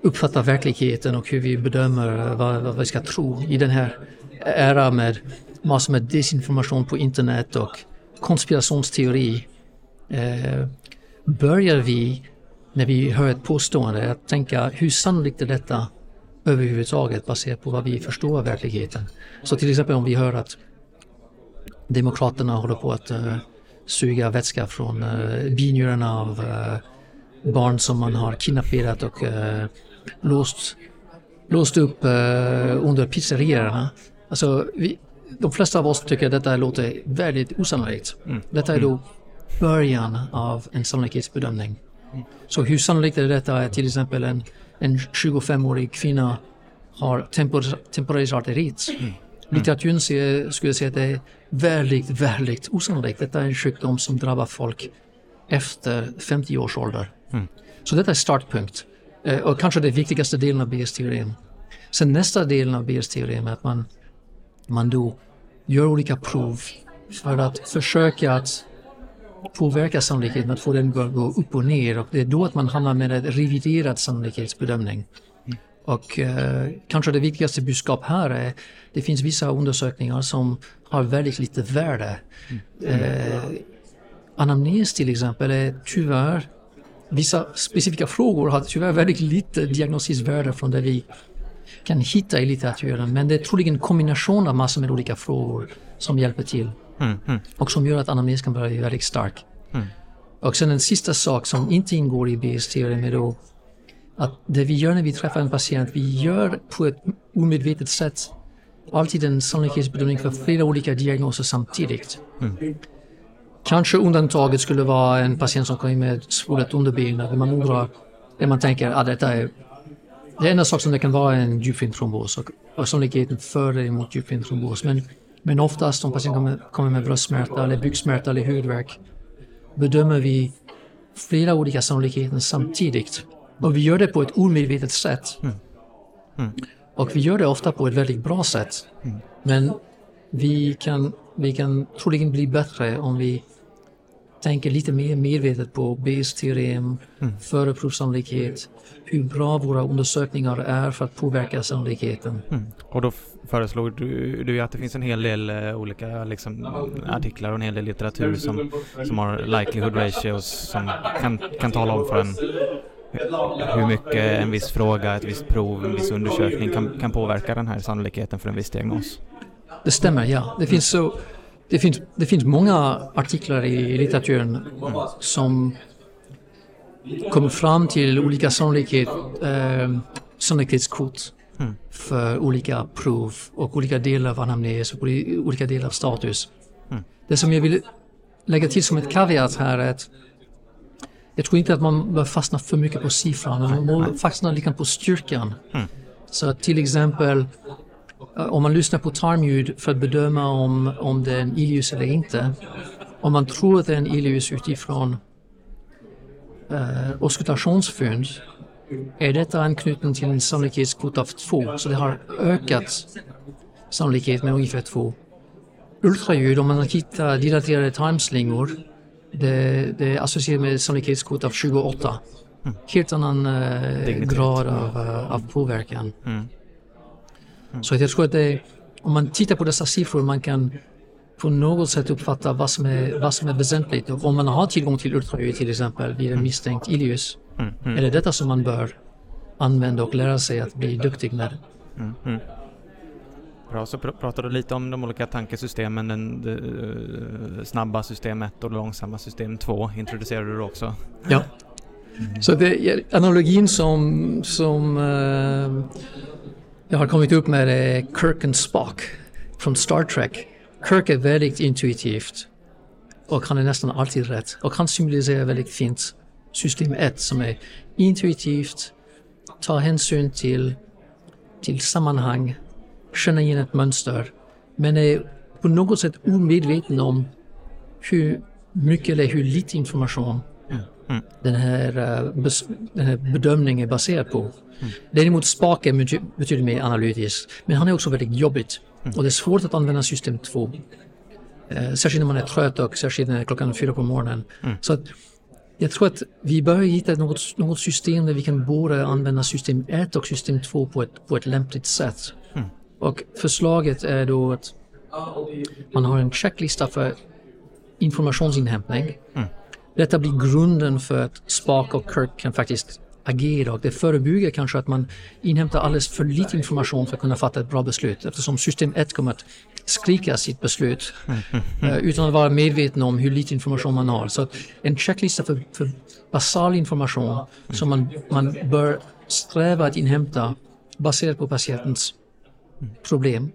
uppfattar verkligheten och hur vi bedömer vad, vad vi ska tro i den här era med massor med desinformation på internet och konspirationsteori. Uh, börjar vi när vi hör ett påstående att tänka hur sannolikt är detta överhuvudtaget baserat på vad vi förstår av verkligheten. Så till exempel om vi hör att Demokraterna håller på att uh, suga vätska från uh, binjurarna av uh, barn som man har kidnapperat och uh, låst, låst upp uh, under pizzerierna. Alltså, vi, de flesta av oss tycker att detta låter väldigt osannolikt. Mm. Detta är då början av en sannolikhetsbedömning. Mm. Så hur sannolikt är detta till exempel en en 25-årig kvinna har tempor temporärt arterit. Mm. Litteraturen skulle säga att det är väldigt, väldigt osannolikt. Detta är en sjukdom som drabbar folk efter 50 års ålder. Mm. Så detta är startpunkt. Eh, och kanske den viktigaste delen av Bayes teorem. Sen nästa delen av Bayes teorem är att man, man då gör olika prov för att försöka att påverkar sannolikheten att få den att gå upp och ner och det är då att man hamnar med en reviderad sannolikhetsbedömning. Och eh, kanske det viktigaste budskap här är det finns vissa undersökningar som har väldigt lite värde. Mm. Eh, anamnes till exempel är tyvärr Vissa specifika frågor har tyvärr väldigt lite diagnostiskt värde från det vi kan hitta i litteraturen men det är troligen en kombination av massor med olika frågor som hjälper till. Mm, mm. Och som gör att anamnes kan bli väldigt stark. Mm. Och sen en sista sak som inte ingår i BS-teorin är då att det vi gör när vi träffar en patient, vi gör på ett omedvetet sätt alltid en sannolikhetsbedömning för flera olika diagnoser samtidigt. Mm. Kanske undantaget skulle vara en patient som kommer med svullet underbyggnad, där man undrar, där man tänker att ah, detta är det enda sak som det kan vara en djupintrombos och, och sannolikheten för det emot djupintrombos. Men men oftast om patienten kommer, kommer med bröstsmärta eller bukspärta eller hudvärk bedömer vi flera olika sannolikheter samtidigt. Och vi gör det på ett omedvetet sätt. Mm. Mm. Och vi gör det ofta på ett väldigt bra sätt. Mm. Men vi kan, vi kan troligen bli bättre om vi tänker lite mer medvetet på teorem, mm. föreprovssannolikhet, hur bra våra undersökningar är för att påverka sannolikheten. Mm. Och då föreslog du, du att det finns en hel del uh, olika liksom, artiklar och en hel del litteratur som, som har likelihood ratios som kan, kan tala om för en hur mycket en viss fråga, ett visst prov, en viss undersökning kan, kan påverka den här sannolikheten för en viss diagnos. Det stämmer, ja. Det finns så det finns, det finns många artiklar i litteraturen mm. som kommer fram till olika sannolikhet, eh, sannolikhetskort mm. för olika prov och olika delar av anamnes och olika delar av status. Mm. Det som jag vill lägga till som ett kaviat här är att jag tror inte att man bör fastna för mycket på siffran, man bör fastna lite på styrkan. Mm. Så till exempel om man lyssnar på tarmljud för att bedöma om, om det är en ilius eller inte. Om man tror att det är en ilius utifrån eh, auskultationsfynd är detta anknuten till en sannolikhetskvot av två, så det har ökat sannolikhet med ungefär två. Ultraljud, om man hittar dilaterade tarmslingor, det, det är associerat med sannolikhetskvot av 28. Mm. Helt annan eh, grad av, eh, av påverkan. Mm. Så jag tror att det, om man tittar på dessa siffror man kan på något sätt uppfatta vad som är, vad som är väsentligt. Och om man har tillgång till ultraljud till exempel vid en misstänkt ileus. Mm, mm. Är det detta som man bör använda och lära sig att bli duktig med? Mm, mm. Bra, så pr pratar du lite om de olika tankesystemen, den, det, eh, snabba system 1 och långsamma system 2 introducerade du också. Ja. Så det, analogin som, som eh, jag har kommit upp med är Kirk and Spock från Star Trek. Kirk är väldigt intuitivt och han är nästan alltid rätt. Och han symboliserar väldigt fint system 1 som är intuitivt, tar hänsyn till, till sammanhang, känner igen ett mönster, men är på något sätt omedveten om hur mycket eller hur lite information Mm. den, här, eh, den här bedömningen är baserad på. Däremot Spak är betydligt mer analytisk, men han är också väldigt jobbigt. Och det är svårt att använda system 2. Eh, särskilt när man är trött och särskilt när det är klockan fyra på morgonen. Så att jag tror att vi bör hitta något, något system där vi kan både använda system 1 och system 2 på ett, på ett lämpligt sätt. Och förslaget är då att man har en checklista för informationsinhämtning. Detta blir grunden för att Spark och Kirk kan faktiskt agera och det förebygger kanske att man inhämtar alldeles för lite information för att kunna fatta ett bra beslut eftersom system 1 kommer att skrika sitt beslut eh, utan att vara medveten om hur lite information man har. Så en checklista för, för basal information som man, man bör sträva att inhämta baserat på patientens problem.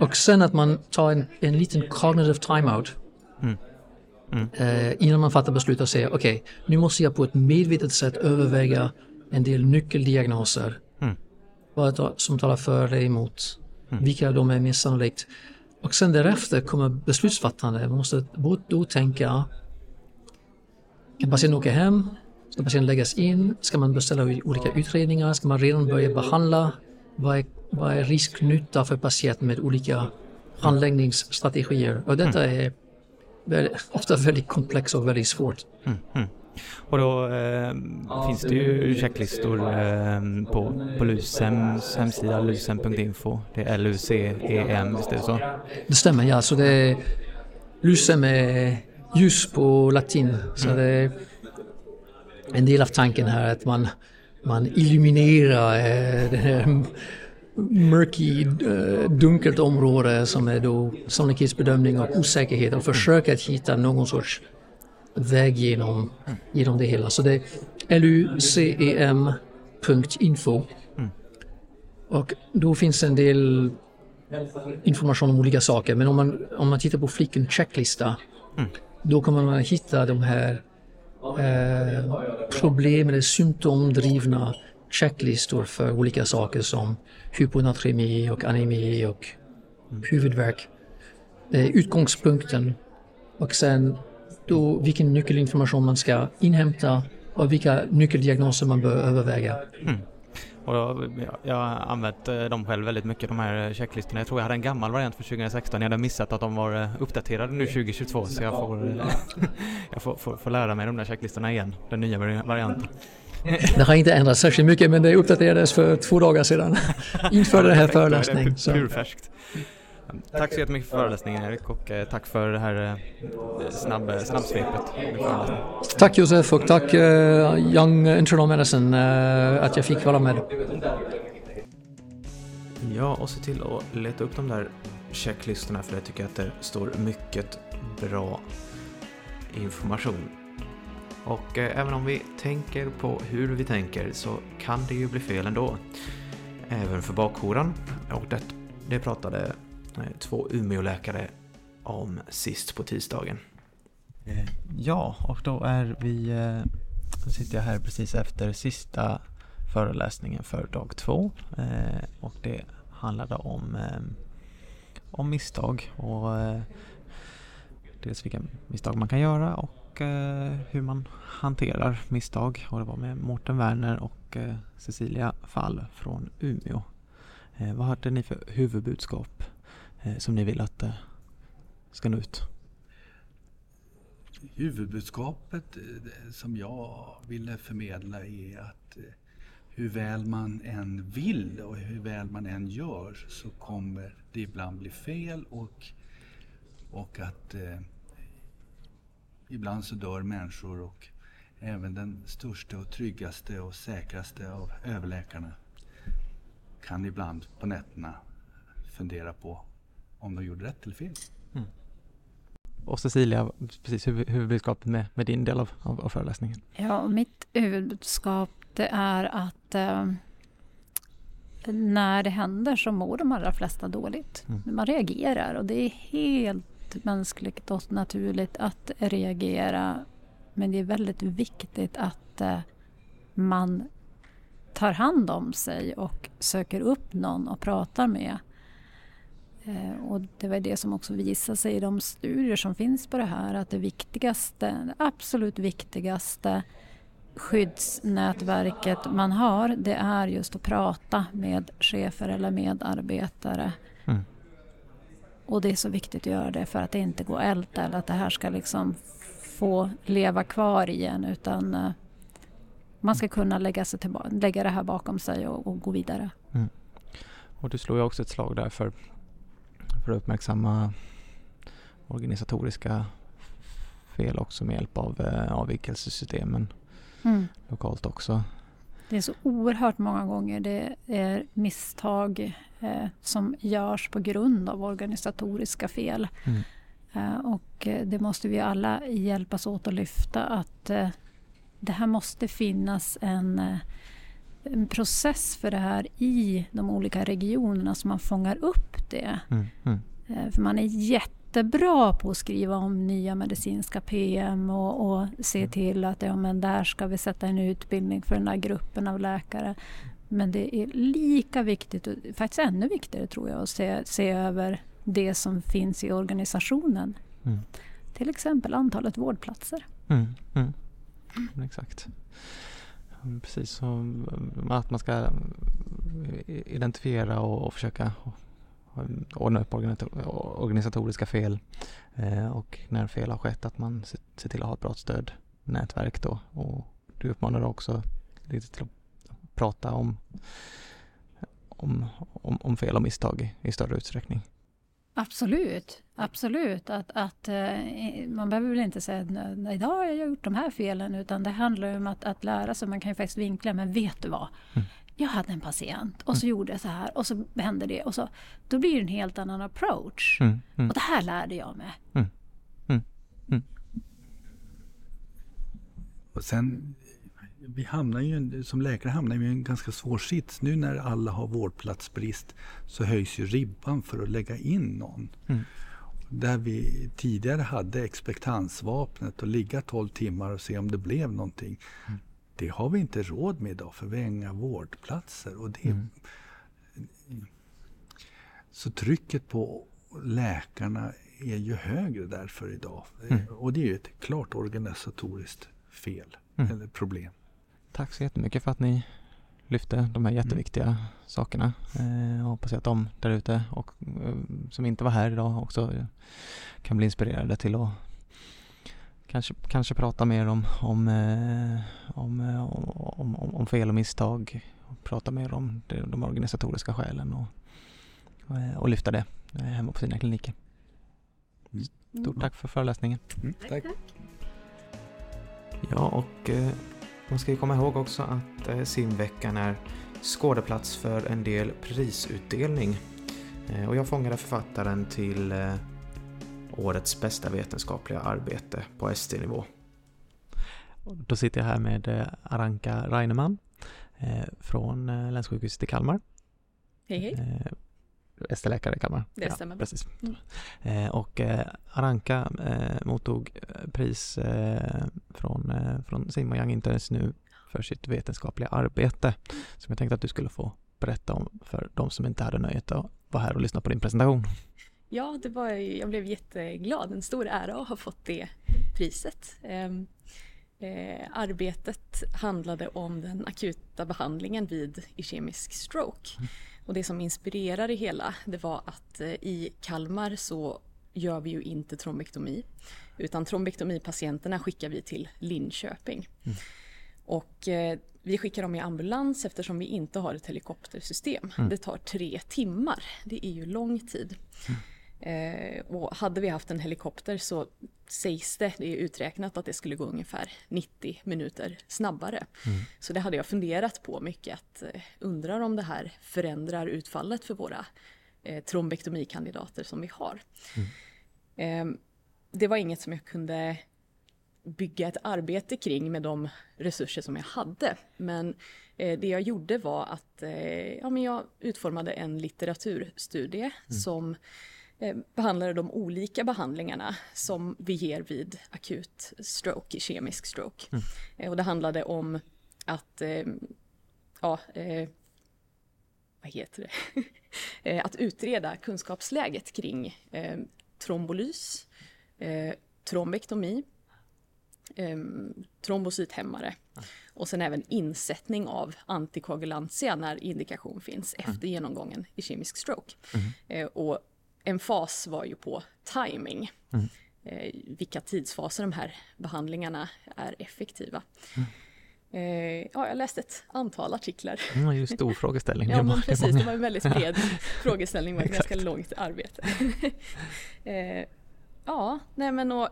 Och sen att man tar en, en liten cognitive timeout eh, innan man fattar beslut och säger okej, nu måste jag på ett medvetet sätt överväga en del nyckeldiagnoser. Mm. Vad som talar för eller emot. Vilka av dem är mer sannolikt. Och sen därefter kommer beslutsfattande. Man måste då tänka kan patienten åka hem? Ska patienten läggas in? Ska man beställa olika utredningar? Ska man redan börja behandla? Vad är, vad är risk-nytta för patienten med olika handläggningsstrategier? Och detta är väldigt, ofta väldigt komplext och väldigt svårt. Mm, mm. Och då eh, finns det ju checklistor eh, på, på Lucems hemsida, lucem.info. Det är L-U-C-E-M, visst är det så? Det stämmer, ja. Så det är, lucem är ljus på latin. Så det är en del av tanken här att man, man illuminerar eh, det här murky, eh, dunkelt område som är då sannolikhetsbedömning och osäkerhet och försöka att hitta någon sorts väg genom, genom det hela. Så det är lucem.info och då finns en del information om olika saker men om man, om man tittar på fliken checklista då kommer man hitta de här eh, problem eller symptomdrivna checklistor för olika saker som hyponatremi och anemi och huvudvärk. Det är utgångspunkten och sen då vilken nyckelinformation man ska inhämta och vilka nyckeldiagnoser man bör överväga. Och jag, jag har använt eh, dem själv väldigt mycket, de här checklistorna. Jag tror jag hade en gammal variant från 2016. Jag hade missat att de var eh, uppdaterade nu 2022 så jag får, eh, jag får, får, får lära mig de där checklistorna igen, den nya vari- varianten. Det har inte ändrats särskilt mycket men det uppdaterades för två dagar sedan inför den här föreläsningen. Purfärskt. Tack så jättemycket för föreläsningen Erik och eh, tack för det här eh, snabb, snabbsvepet. med föreläsningen. Tack Josef och tack eh, Young Internal Medicine eh, att jag fick vara med. Ja, och se till att leta upp de där checklistorna för jag tycker att det står mycket bra information. Och eh, även om vi tänker på hur vi tänker så kan det ju bli fel ändå. Även för bakhoran. Och det, det pratade eh, två Umeåläkare om sist på tisdagen. Eh, ja, och då är vi, eh, då sitter jag här precis efter sista föreläsningen för dag två. Eh, och det handlade om, om misstag och dels vilka misstag man kan göra och eh, hur man hanterar misstag. Och det var med Mårten Werner och eh, Cecilia Fall från Umeå. Eh, Vad hade ni för huvudbudskap eh, som ni vill att det ska nå ut? huvudbudskapet eh, som jag ville förmedla är att eh, hur väl man än vill och hur väl man än gör så kommer det ibland bli fel och, och att eh, ibland så dör människor och även den största och tryggaste och säkraste av överläkarna kan ibland på nätterna fundera på om de gjorde rätt eller fel. Mm. Och Cecilia, precis huvudbudskapet med, med din del av, av, av föreläsningen? Ja, mitt huvudbudskap det är att eh, när det händer så mår de allra flesta dåligt. Mm. Man reagerar och det är helt mänskligt och naturligt att reagera. Men det är väldigt viktigt att eh, man tar hand om sig och söker upp någon och pratar med. Eh, och det var det som också visade sig i de studier som finns på det här att det viktigaste, det absolut viktigaste skyddsnätverket man har det är just att prata med chefer eller medarbetare. Och det är så viktigt att göra det för att det inte går älta eller att det här ska liksom få leva kvar igen utan uh, man ska kunna lägga, sig tillbaka, lägga det här bakom sig och, och gå vidare. Mm. Och du slår ju också ett slag där för, för att uppmärksamma organisatoriska fel också med hjälp av eh, avvikelsesystemen mm. lokalt också. Det är så oerhört många gånger det är misstag eh, som görs på grund av organisatoriska fel. Mm. Eh, och eh, det måste vi alla hjälpas åt att lyfta att eh, det här måste finnas en, eh, en, process för det här i de olika regionerna så man fångar upp det. Mm. Mm. Eh, för man är jätte jättebra på att skriva om nya medicinska PM och, och se mm. till att ja, men där ska vi sätta en utbildning för den här gruppen av läkare. Men det är lika viktigt, och faktiskt ännu viktigare tror jag, att se, se över det som finns i organisationen. Mm. Till exempel antalet vårdplatser. Mm, mm. Exakt. Precis, som att man ska identifiera och, och försöka ordna upp organisatoriska fel eh, och när fel har skett att man ser till att ha ett bra stödnätverk då. Och du uppmanar också lite till att prata om, om, om, om fel och misstag i, i större utsträckning. Absolut, absolut. Att, att, eh, man behöver väl inte säga att idag har jag gjort de här felen utan det handlar om att, att lära sig. Man kan ju faktiskt vinkla, men vet du vad? Mm jag hade en patient och så mm. gjorde jag så här och så hände det och så. Då blir det en helt annan approach. Mm, mm. Och det här lärde jag mig. Mm, mm, mm. Och sen, vi hamnar ju, som läkare hamnar vi i en ganska svår sits. Nu när alla har vårdplatsbrist så höjs ju ribban för att lägga in någon. Där vi tidigare hade expektansvapnet och ligga 12 timmar och se om det blev någonting. Det har vi inte råd med idag för vi har inga vårdplatser. Och det mm. Så trycket på läkarna är ju högre därför idag. Mm. Och det är ju ett klart organisatoriskt fel mm. eller problem. Tack så jättemycket för att ni lyfte de här jätteviktiga mm. sakerna. Eh, hoppas att de där ute och eh, som inte var här idag också kan bli inspirerade till att Kanske, kanske prata mer om, om, eh, om, eh, om, om, om fel och misstag. Prata mer om de, de organisatoriska skälen och, eh, och lyfta det hemma på sina kliniker. Mm. Stort tack för föreläsningen. Mm, tack. Ja, och man ska ju komma ihåg också att simveckan är skådeplats för en del prisutdelning. Och jag fångade författaren till årets bästa vetenskapliga arbete på ST-nivå. Då sitter jag här med eh, Aranka Reinemann eh, från eh, Länssjukhuset i Kalmar. Hej hej. ST-läkare i Kalmar. Det stämmer. Ja, precis. Mm. Och Aranka mottog pris från, från Sim och Young Interns nu för sitt vetenskapliga arbete som jag tänkte att du skulle få berätta om för de som inte hade nöjet att vara här och lyssna på din presentation. Ja, det var, jag blev jätteglad. En stor ära att ha fått det priset. Eh, eh, arbetet handlade om den akuta behandlingen vid ischemisk stroke. Och det som inspirerade det hela det var att eh, i Kalmar så gör vi ju inte trombektomi. Utan trombektomipatienterna skickar vi till Linköping. Mm. Och eh, vi skickar dem i ambulans eftersom vi inte har ett helikoptersystem. Mm. Det tar tre timmar. Det är ju lång tid. Mm. Eh, och hade vi haft en helikopter så sägs det, det är uträknat att det skulle gå ungefär 90 minuter snabbare. Mm. Så det hade jag funderat på mycket, att eh, undrar om det här förändrar utfallet för våra eh, trombektomikandidater som vi har. Mm. Eh, det var inget som jag kunde bygga ett arbete kring med de resurser som jag hade. Men eh, det jag gjorde var att eh, ja, men jag utformade en litteraturstudie mm. som behandlade de olika behandlingarna som vi ger vid akut stroke, kemisk stroke. Mm. Eh, och det handlade om att, eh, ja, vad heter det, att utreda kunskapsläget kring trombolys, trombektomi, trombocythämmare och sen även insättning av antikoagulantia när indikation finns mm. efter genomgången i kemisk stroke. Mm. Och en fas var ju på timing. Mm. Eh, vilka tidsfaser de här behandlingarna är effektiva. Mm. Eh, ja, jag läste ett antal artiklar. Mm, det är ju stor frågeställning. ja, men precis. Det var en väldigt bred frågeställning, det var ett ganska långt arbete. eh, ja, nej men och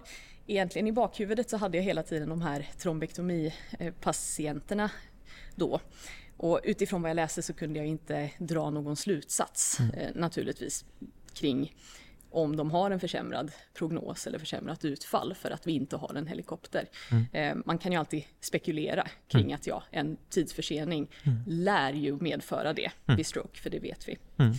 egentligen i bakhuvudet så hade jag hela tiden de här trombektomipatienterna då. Och utifrån vad jag läste så kunde jag inte dra någon slutsats mm. eh, naturligtvis kring om de har en försämrad prognos eller försämrat utfall för att vi inte har en helikopter. Mm. Eh, man kan ju alltid spekulera kring mm. att ja, en tidsförsening mm. lär ju medföra det mm. vid stroke, för det vet vi. Mm.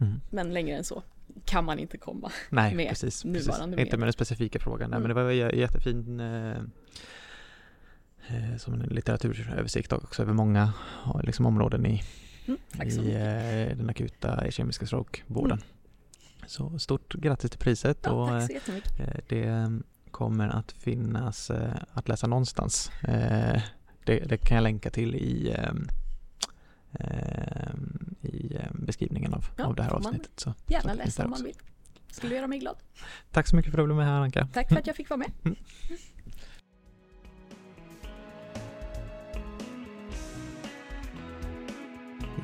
Mm. Men längre än så kan man inte komma Nej, med precis, nuvarande precis. Inte med den specifika frågan, Nej, men det var jättefin eh, eh, som en litteraturöversikt också över många liksom, områden i mm, i eh, den akuta kemiska strokevården. Mm. Så stort grattis till priset ja, och eh, det kommer att finnas att läsa någonstans. Det, det, kan jag länka till i, i beskrivningen av, ja, av det här avsnittet. Så, gärna läsa om man vill. Skulle göra mig glad. Tack så mycket för att du blev med här Anka. Tack för att jag fick vara med. Mm.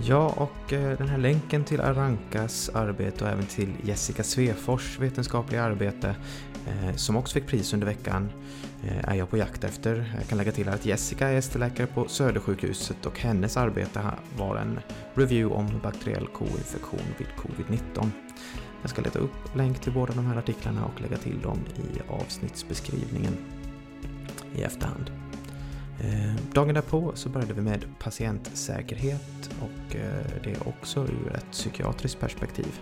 Ja, och eh, den här länken till Arankas arbete och även till Jessica Svefors vetenskapliga arbete eh, som också fick pris under veckan eh, är jag på jakt efter. Jag kan lägga till att Jessica är ST-läkare på Södersjukhuset och hennes arbete var en review om bakteriell koinfektion vid covid-19. Jag ska leta upp länk till båda de här artiklarna och lägga till dem i avsnittsbeskrivningen i efterhand. Eh, dagen därpå så började vi med patientsäkerhet och eh, det det också ur ett psykiatriskt perspektiv.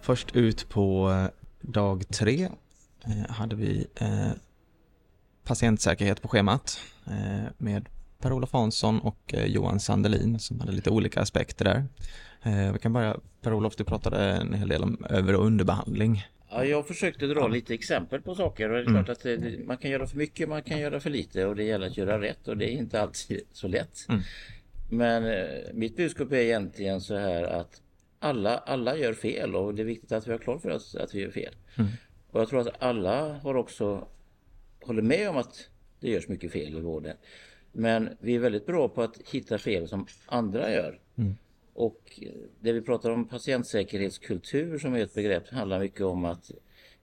Först ut på eh, dag tre hade vi patientsäkerhet på schemat med Per-Olof Hansson och Johan Sandelin som hade lite olika aspekter där. Vi kan börja, Per-Olof du pratade en hel del om över och underbehandling. Ja, jag försökte dra lite exempel på saker och det är mm. klart att det, man kan göra för mycket, man kan göra för lite och det gäller att göra rätt och det är inte alltid så lätt. Mm. Men eh, mitt budskap är egentligen så här att alla, alla gör fel och det är viktigt att vi har klart för oss att vi gör fel. Mm. Och jag tror att alla har också håller med om att det görs mycket fel i vården. Men vi är väldigt bra på att hitta fel som andra gör. Mm. Och det vi pratar om patientsäkerhetskultur som är ett begrepp handlar mycket om att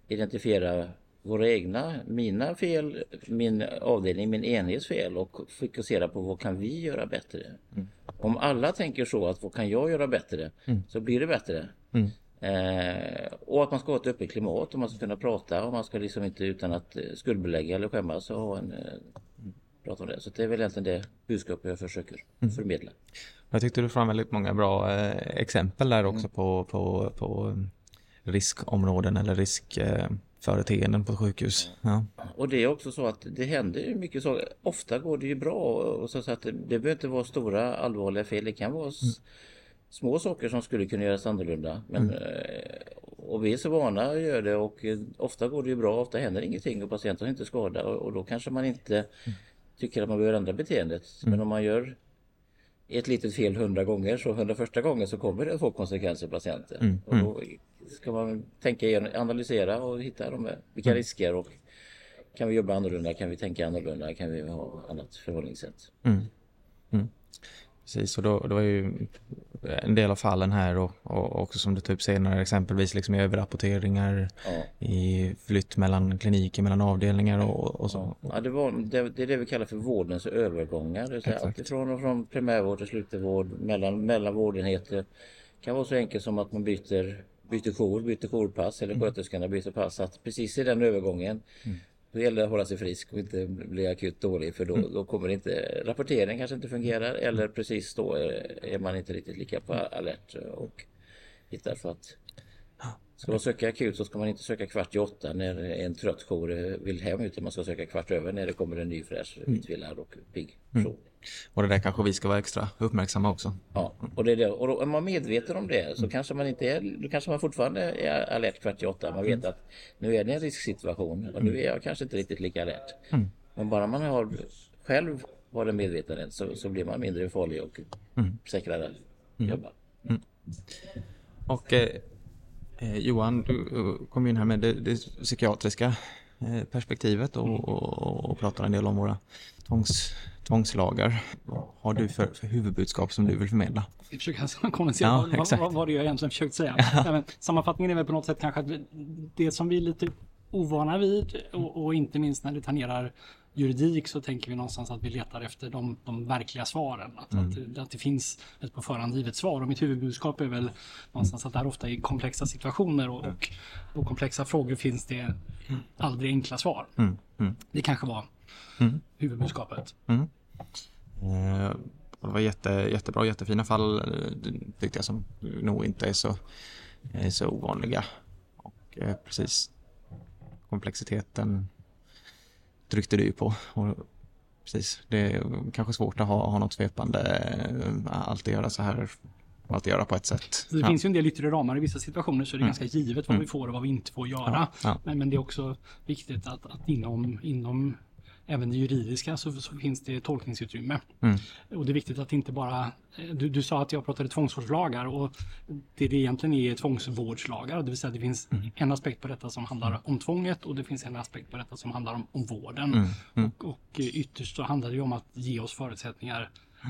identifiera våra egna, mina fel, min avdelning, min enhets fel och fokusera på vad kan vi göra bättre. Mm. Om alla tänker så att vad kan jag göra bättre mm. så blir det bättre. Mm. Eh, och att man ska ha ett öppet klimat och man ska kunna prata och man ska liksom inte utan att skuldbelägga eller skämmas och ha en eh, prata om det. Så det är väl egentligen det budskapet jag försöker mm. förmedla. Jag tyckte du fram väldigt många bra eh, exempel där också mm. på, på, på riskområden eller riskföreteenden på sjukhus. Ja. Och det är också så att det händer ju mycket så. Ofta går det ju bra och så att det, det behöver inte vara stora allvarliga fel. Det kan vara mm. små saker som skulle kunna göras annorlunda. Men, mm. Eh, och vi är så vana att göra det och eh, ofta går det ju bra, ofta händer ingenting och patienten är inte skadad och, och då kanske man inte mm. Tycker att man behöver ändra beteendet. Men om man gör ett litet fel hundra gånger så hundra första gången så kommer det få konsekvenser för patienten. Mm, Och då ska man tänka igenom, analysera och hitta de här, vilka Mm. risker och kan vi jobba annorlunda, kan vi tänka annorlunda, kan vi ha annat förhållningssätt. Mm. Mm. Precis, och då, då är ju en del av fallen här och, och också som du tog upp senare exempelvis liksom i överrapporteringar, Ja. i flytt mellan kliniker, mellan avdelningar och, och så. Ja, det, var, det, det är det vi kallar för vårdens övergångar. Det vill säga Exakt. alltifrån och från primärvård till slutenvård, mellan, mellan vårdenheter. Det kan vara så enkelt som att man byter, byter jour, byter jourpass eller Mm. sköterskorna byter pass. Att precis i den övergången Mm. Då gäller det att hålla sig frisk och inte bli akut dålig för då, Mm. då kommer inte rapporteringen kanske inte fungerar eller precis då är, är man inte riktigt lika på alert och hittar för att Ska man söka akut så ska man inte söka kvart i åtta när en trött jour vill hem utan man ska söka kvart över när det kommer en ny fräsch, Mm. utvilad och pigg Mm. Och det där kanske vi ska vara extra uppmärksamma också. Ja, och, det är det. och då är man medveten om det så kanske man inte är, då kanske man fortfarande är alert kvart i åtta. Man vet att nu är det en risksituation och nu är jag kanske inte riktigt lika alert. Mm. Men bara man har själv har den medvetenheten så, så blir man mindre farlig och Mm. säkrare Mm. jobba. Mm. Och eh, eh, Johan, du kom in här med det, det psykiatriska eh, perspektivet och, och, och pratar en del om våra tvångs, tvångslagar. Har du för, för huvudbudskap som du vill förmedla? Jag försöker kondensera Ja, vad, vad, vad, jag egentligen försökt säga. Ja. Nej, men sammanfattningen är väl på något sätt kanske att det som vi är lite ovana vid och, och inte minst när det tangerar juridik så tänker vi någonstans att vi letar efter de, de verkliga svaren. Att, Mm. att, att det finns ett på förhand givet svar. Och mitt huvudbudskap är väl någonstans att det här ofta är komplexa situationer och, och, och komplexa frågor finns det aldrig enkla svar. Mm. Mm. Det kanske var Mm. huvudbudskapet. Mm. Eh, det var jätte, jättebra, jättefina fall eh, tyckte jag som nog inte är så, är så ovanliga. Och eh, precis komplexiteten tryckte du på. Och precis, det är kanske svårt att ha, ha något svepande, eh, alltid göra så här, alltid göra på ett sätt. Det Ja. finns ju en del yttre ramar i vissa situationer så är det Mm. ganska givet vad Mm. vi får och vad vi inte får göra. Ja, ja. Men, men det är också viktigt att, att inom, inom även det juridiska så, så finns det tolkningsutrymme. Mm. Och det är viktigt att inte bara, du, du sa att jag pratade tvångsvårdslagar och det det egentligen är tvångsvårdslagar. Det vill säga det finns Mm. en aspekt på detta som handlar om tvånget och det finns en aspekt på detta som handlar om, om vården. Mm. Mm. Och, och ytterst så handlar det om att ge oss förutsättningar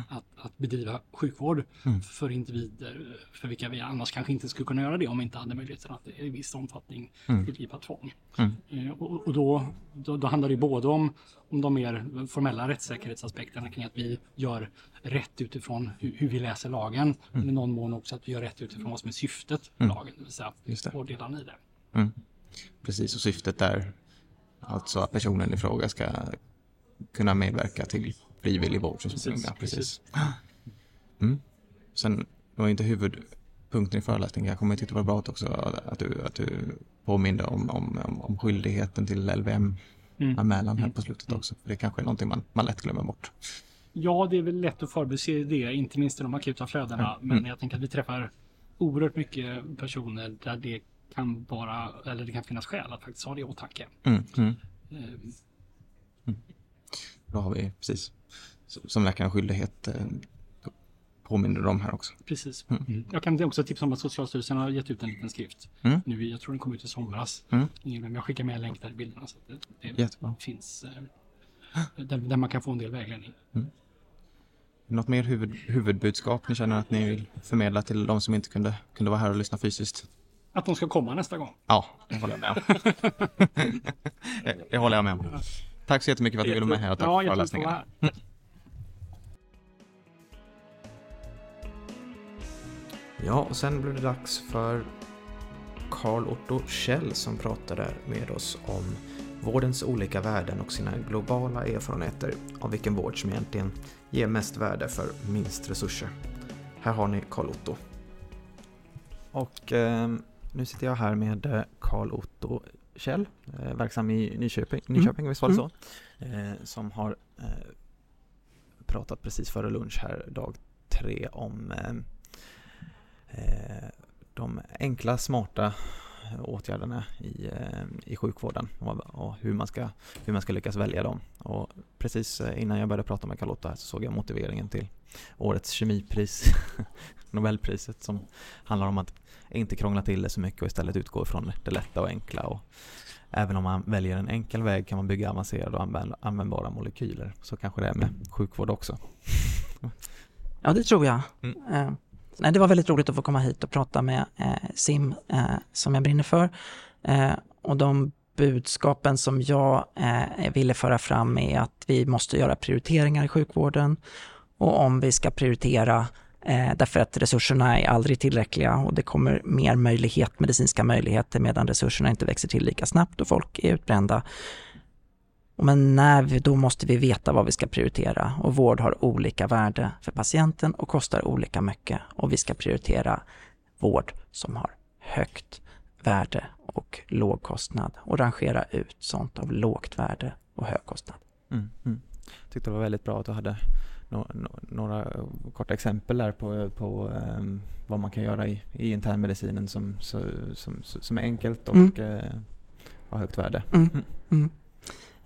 att, att bedriva sjukvård Mm. för individer för vilka vi annars kanske inte skulle kunna göra det om vi inte hade möjligheten att i viss omfattning Mm. tillgripa tvång. Mm. Eh, Och, och då, då, då handlar det både om, om de mer formella rättssäkerhetsaspekterna kring att vi gör rätt utifrån hur, hur vi läser lagen, men i någon mån också att vi gör rätt utifrån vad som är syftet med Mm. lagen, det vill säga fördelarna i det. Mm. Precis, och syftet är alltså att personen i fråga ska kunna medverka till frivillig vård. så Precis, Ja, precis. Mm. Sen det var inte huvudpunkten i föreläsningen, jag kommer tyckte det var bra också att du, att du påminde om, om, om, om skyldigheten till LVM-anmälan här på slutet också. För det kanske är någonting man, man lätt glömmer bort. Ja, det är väl lätt att förbise det, inte minst i de akuta flödena. Mm. Men Mm. jag tänker att vi träffar oerhört mycket personer där det kan vara, eller det kan finnas skäl att faktiskt ha det i åtanke. Mm. Mm. Eh, Då har vi precis som läkaren skyldighet eh, påminner de här också. Precis. Mm. Jag kan också tipsa om att Socialstyrelsen har gett ut en liten skrift. Mm. Nu, jag tror den kom ut i somras. Mm. Men jag skickar med länk där i bilderna. Så att det, det Jättebra. finns eh, där, där man kan få en del vägledning. Något mer huvud, huvudbudskap ni känner att ni vill förmedla till de som inte kunde, kunde vara här och lyssna fysiskt? Att de ska komma nästa gång. Ja, det håller jag med om. det, det håller jag med om. Tack så jättemycket för att du ville vara med här och tack Ja, för jätteroligt att få föreläsningen. Ja, och sen blev det dags för Karl Otto Kjell som pratade med oss om vårdens olika värden och sina globala erfarenheter av vilken vård som egentligen ger mest värde för minst resurser. Här har ni Karl Otto. Och eh, nu sitter jag här med eh, Karl Otto Kjell, eh, verksam i Nyköping, Nyköping visst var det så? Eh, som har eh, pratat precis före lunch här dag tre om eh, eh, de enkla, smarta åtgärderna i, eh, i sjukvården och, och, hur, man ska, hur man ska lyckas välja dem. Och precis eh, innan jag började prata med Carlotta så såg jag motiveringen till årets kemipris, Nobelpriset som handlar om att inte krångla till det så mycket och istället utgå ifrån det lätta och enkla. Och även om man väljer en enkel väg kan man bygga avancerade och användbara molekyler. Så kanske det är med sjukvård också. Ja, det tror jag. Mm. Nej, det var väldigt roligt att få komma hit och prata med eh, SIM eh, som jag brinner för. Eh, och de budskapen som jag eh, ville föra fram är att vi måste göra prioriteringar i sjukvården och om vi ska prioritera eh, därför att resurserna är aldrig tillräckliga och det kommer mer möjlighet, medicinska möjligheter medan resurserna inte växer till lika snabbt och folk är utbrända. Men när vi, då måste vi veta vad vi ska prioritera och vård har olika värde för patienten och kostar olika mycket och vi ska prioritera vård som har högt värde och låg kostnad och rangera ut sånt av lågt värde och hög kostnad. Mm, mm. Jag tyckte det var väldigt bra att du hade no, no, några korta exempel där på, på um, vad man kan göra i, i internmedicinen som, som, som, som är enkelt och mm. uh, har högt värde. Mm.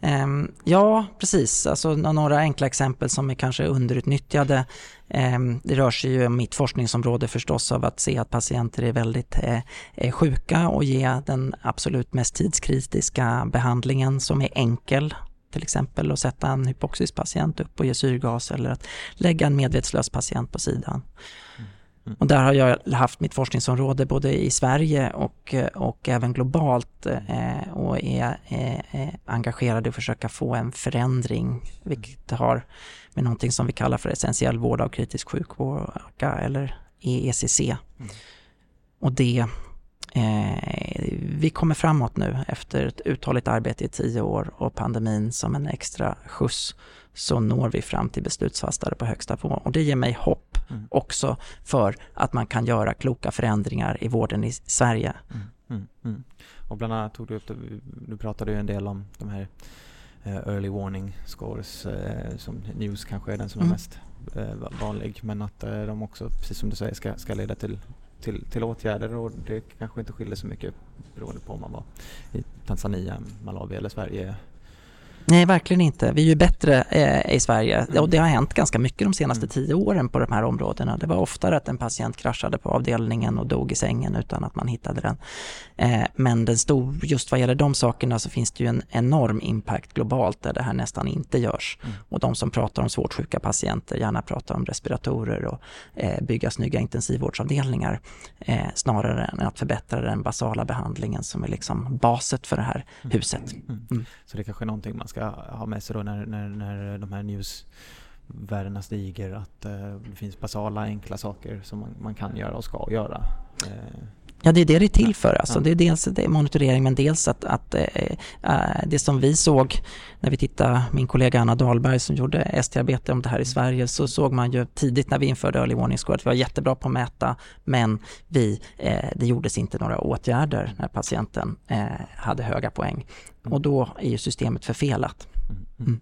Ehm, ja, precis. Alltså, några enkla exempel som är kanske underutnyttjade. Ehm, det rör sig ju om mitt forskningsområde förstås av att se att patienter är väldigt eh, sjuka och ge den absolut mest tidskritiska behandlingen som är enkel till exempel att sätta en hypoxispatient upp och ge syrgas eller att lägga en medvetslös patient på sidan. Mm. Och där har jag haft mitt forskningsområde både i Sverige och, och även globalt eh, och är eh, engagerad i att försöka få en förändring, vilket har med någonting som vi kallar för essentiell vård av kritisk sjukvård eller EECC. Mm. Och det Eh, vi kommer framåt nu efter ett uthålligt arbete i tio år och pandemin som en extra skjuts så når vi fram till beslutsfattare på högsta nivå. Och det ger mig hopp mm. också för att man kan göra kloka förändringar i vården i Sverige. Mm, mm, mm. och bland annat tog du upp, du pratade ju en del om de här eh, early warning scores eh, som news kanske är den som är mm. mest eh, vanlig men att de också, precis som du säger, ska, ska leda till till, till åtgärder och det kanske inte skiljer så mycket beroende på om man var i Tanzania, Malawi eller Sverige Nej, verkligen inte. Vi är ju bättre eh, i Sverige och det har hänt ganska mycket de senaste mm. tio åren på de här områdena. Det var oftare att en patient kraschade på avdelningen och dog i sängen utan att man hittade den. Eh, men den stod, just vad gäller de sakerna så finns det ju en enorm impact globalt där det här nästan inte görs. Mm. Och de som pratar om svårt sjuka patienter gärna pratar om respiratorer och eh, bygga snygga intensivvårdsavdelningar eh, snarare än att förbättra den basala behandlingen som är liksom baset för det här mm. huset. Mm. Mm. Så det är kanske är någonting man ska ha med sig då när, när, när de här newsvärdena stiger att eh, det finns basala enkla saker som man, man kan göra och ska göra. Eh, Ja, det är det det är till för. Alltså. Det är dels det är monitorering men dels att, att äh, det som vi såg när vi tittade, min kollega Anna Dahlberg som gjorde ST-arbete om det här i Sverige, så såg man ju tidigt när vi införde Early Warning Score att vi var jättebra på att mäta men vi, äh, det gjordes inte några åtgärder när patienten äh, hade höga poäng. Och då är ju systemet förfelat. Mm.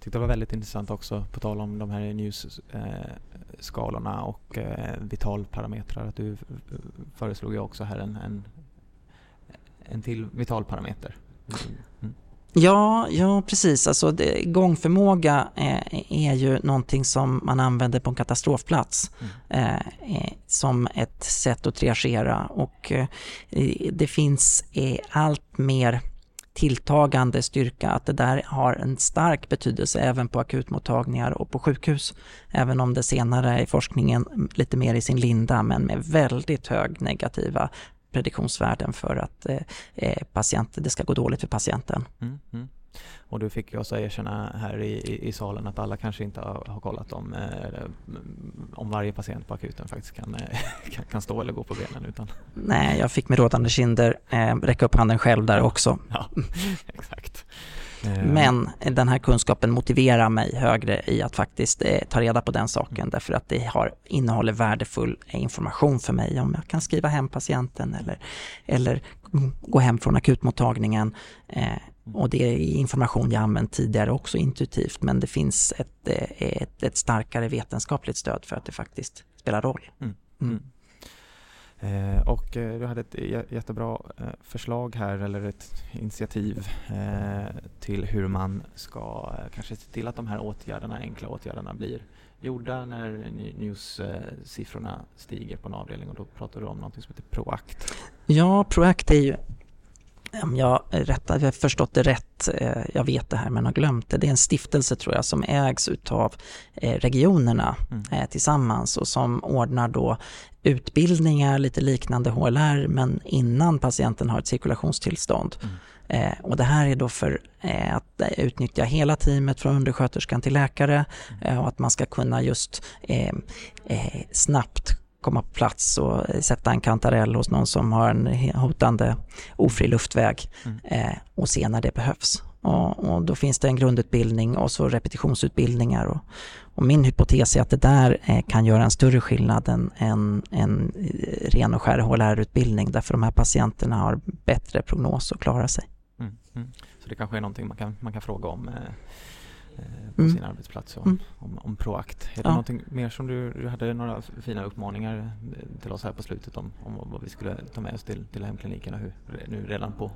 Tyckte det var väldigt intressant också, på tal om de här news-skalorna och eh, vitalparametrar, att du föreslog ju också här en, en, en till vitalparameter. Mm. Ja, ja precis. Alltså det, gångförmåga eh, är ju någonting som man använder på en katastrofplats mm. eh, eh som ett sätt att triagera och eh, det finns eh, allt mer tilltagande styrka att det där har en stark betydelse även på akutmottagningar och på sjukhus. Även om det senare i forskningen lite mer i sin linda men med väldigt hög negativa prediktionsvärden för att eh, eh patient, det ska gå dåligt för patienten. Mm, mm. Och du fick ju också erkänna här i, i, i, salen att alla kanske inte har, har kollat om, eh, om varje patient på akuten faktiskt kan, eh, kan, kan, stå eller gå på benen. Utan... Nej, jag fick med rådande kinder eh, räcka upp handen själv där också. Ja, exakt. Eh. Men den här kunskapen motiverar mig högre i att faktiskt eh, ta reda på den saken därför att det har, innehåller värdefull information för mig om jag kan skriva hem patienten eller, eller gå hem från akutmottagningen. Eh, och det är information jag använt tidigare också intuitivt men det finns ett, eh, ett, ett starkare vetenskapligt stöd för att det faktiskt spelar roll. Mm. Mm. Eh, och eh, du hade ett jättebra eh, förslag här, eller ett initiativ till hur man ska kanske se till att de här åtgärderna, enkla åtgärderna blir gjorda när news-siffrorna stiger på en avdelning och då pratar du om något som heter Proact. Ja, Proact är ju om jag, rätt, jag har förstått det rätt, jag vet det här men har glömt det. Det är en stiftelse tror jag som ägs utav regionerna mm. tillsammans och som ordnar då utbildningar, lite liknande HLR, men innan patienten har ett cirkulationstillstånd. Mm. Eh, och det här är då för eh, att utnyttja hela teamet från undersköterskan till läkare mm. eh, och att man ska kunna just eh, eh, snabbt komma på plats och sätta en kantarell hos någon som har en hotande ofri luftväg mm. Eh, och se när det behövs. Och, och, då finns det en grundutbildning och så repetitionsutbildningar. Och, och min hypotes är att det där eh, kan göra en större skillnad än en, en ren och skär HLR-utbildning därför de här patienterna har bättre prognos och klarar sig. Mm, mm. Så det kanske är någonting man kan, man kan fråga om eh, eh på mm. sin arbetsplats om, mm. om, om Proact. Är det ja. någonting mer som du, du hade några fina uppmaningar eh, till oss här på slutet om, om vad vi skulle ta med oss till, till hemkliniken och hur, nu redan på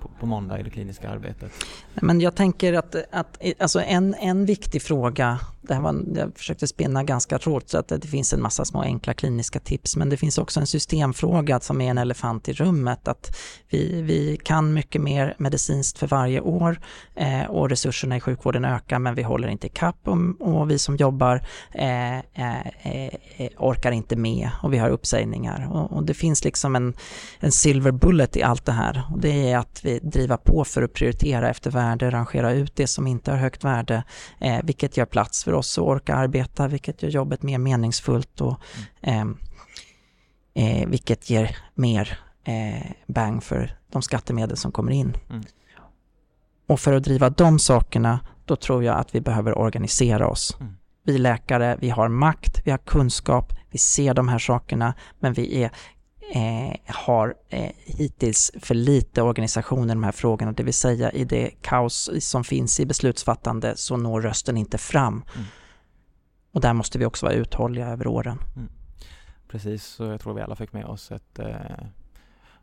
på, på måndag i det kliniska arbetet? Men jag tänker att, att alltså en, en viktig fråga, det här var, jag försökte spinna ganska tråd så att det finns en massa små enkla kliniska tips, men det finns också en systemfråga som är en elefant i rummet, att vi, vi kan mycket mer medicinskt för varje år eh, och resurserna i sjukvården ökar, men vi håller inte ikapp och, och vi som jobbar eh, eh, eh, orkar inte med och vi har uppsägningar och, och det finns liksom en, en silver bullet i allt det här och det är att vi driva på för att prioritera efter värde, rangera ut det som inte har högt värde, eh, vilket gör plats för oss att orka arbeta, vilket gör jobbet mer meningsfullt och mm. eh, vilket ger mer eh, bang för de skattemedel som kommer in. Mm. Och för att driva de sakerna, då tror jag att vi behöver organisera oss. Mm. Vi läkare, vi har makt, vi har kunskap, vi ser de här sakerna, men vi är eh, har eh, hittills för lite organisation i de här frågorna, det vill säga i det kaos som finns i beslutsfattande så når rösten inte fram. Mm. Och där måste vi också vara uthålliga över åren. Mm. Precis, så jag tror vi alla fick med oss ett, eh,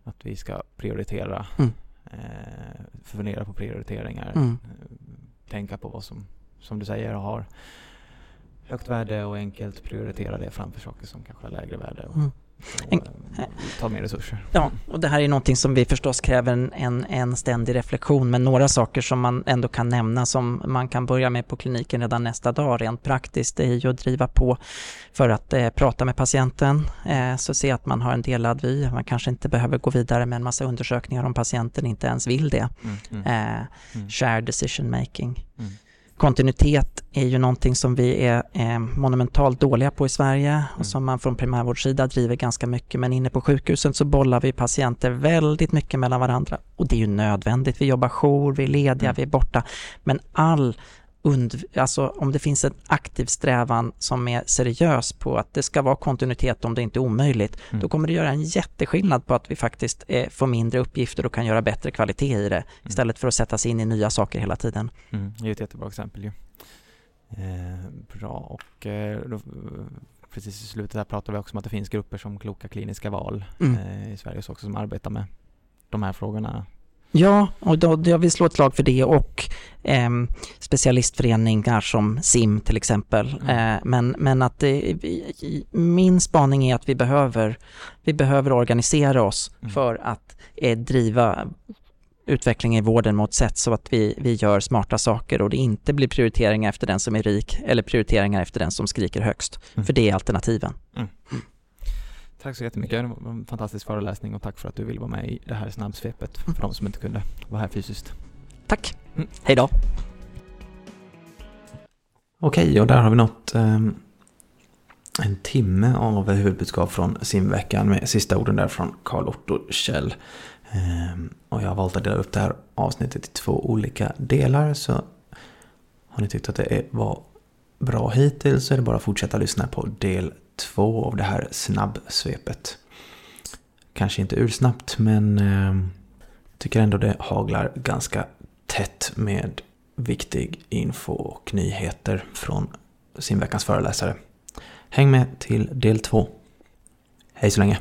att vi ska prioritera, mm. eh, fundera på prioriteringar, mm. Eh, tänka på vad som, som du säger, har högt värde och enkelt prioritera det framför saker som kanske har lägre värde. Och, mm. En, ta mer resurser. Ja, och det här är någonting som vi förstås kräver en, en, en ständig reflektion, men några saker som man ändå kan nämna som man kan börja med på kliniken redan nästa dag rent praktiskt, det är ju att driva på för att eh, prata med patienten, eh, så se att man har en delad vy. Man kanske inte behöver gå vidare med en massa undersökningar om patienten inte ens vill det. Mm, mm, eh, mm. Share decision making. Mm kontinuitet är ju någonting som vi är eh, monumentalt dåliga på i Sverige mm. och som man från primärvårdssida driver ganska mycket. Men inne på sjukhusen så bollar vi patienter väldigt mycket mellan varandra och det är ju nödvändigt. Vi jobbar jour, vi är lediga, mm. vi är borta. Men all und, alltså om det finns en aktiv strävan som är seriös på att det ska vara kontinuitet om det inte är omöjligt, mm. då kommer det göra en jätteskillnad på att vi faktiskt eh, får mindre uppgifter och kan göra bättre kvalitet i det mm. istället för att sätta sig in i nya saker hela tiden. Mm, det är ett jättebra exempel ju. Eh, bra och eh, då, precis i slutet här pratar vi också om att det finns grupper som Kloka kliniska val mm. eh, i Sverige också som arbetar med de här frågorna Ja, och då, jag vill slå ett slag för det och eh, specialistföreningar som SIM till exempel. Mm. Eh, men, men att det, min spaning är att vi behöver, vi behöver organisera oss mm. för att eh, driva utveckling i vården mot sätt så att vi, vi gör smarta saker och det inte blir prioriteringar efter den som är rik eller prioriteringar efter den som skriker högst. Mm. För det är alternativen. Tack så jättemycket. Det var en fantastisk föreläsning och tack för att du ville vara med i det här snabbsvepet för de som inte kunde vara här fysiskt. Tack. Mm. Hej då. Okej, och där har vi nått eh, en timme av huvudbudskap från simveckan med sista orden där från Karl Otto Kjell. Eh, och jag har valt att dela upp det här avsnittet i två olika delar så har ni tyckt att det var bra hittills så är det bara att fortsätta lyssna på del två av det här snabbsvepet. Kanske inte ursnabbt men eh, tycker ändå det haglar ganska tätt med viktig info och nyheter från sin veckans föreläsare. Häng med till del två. Hej så länge!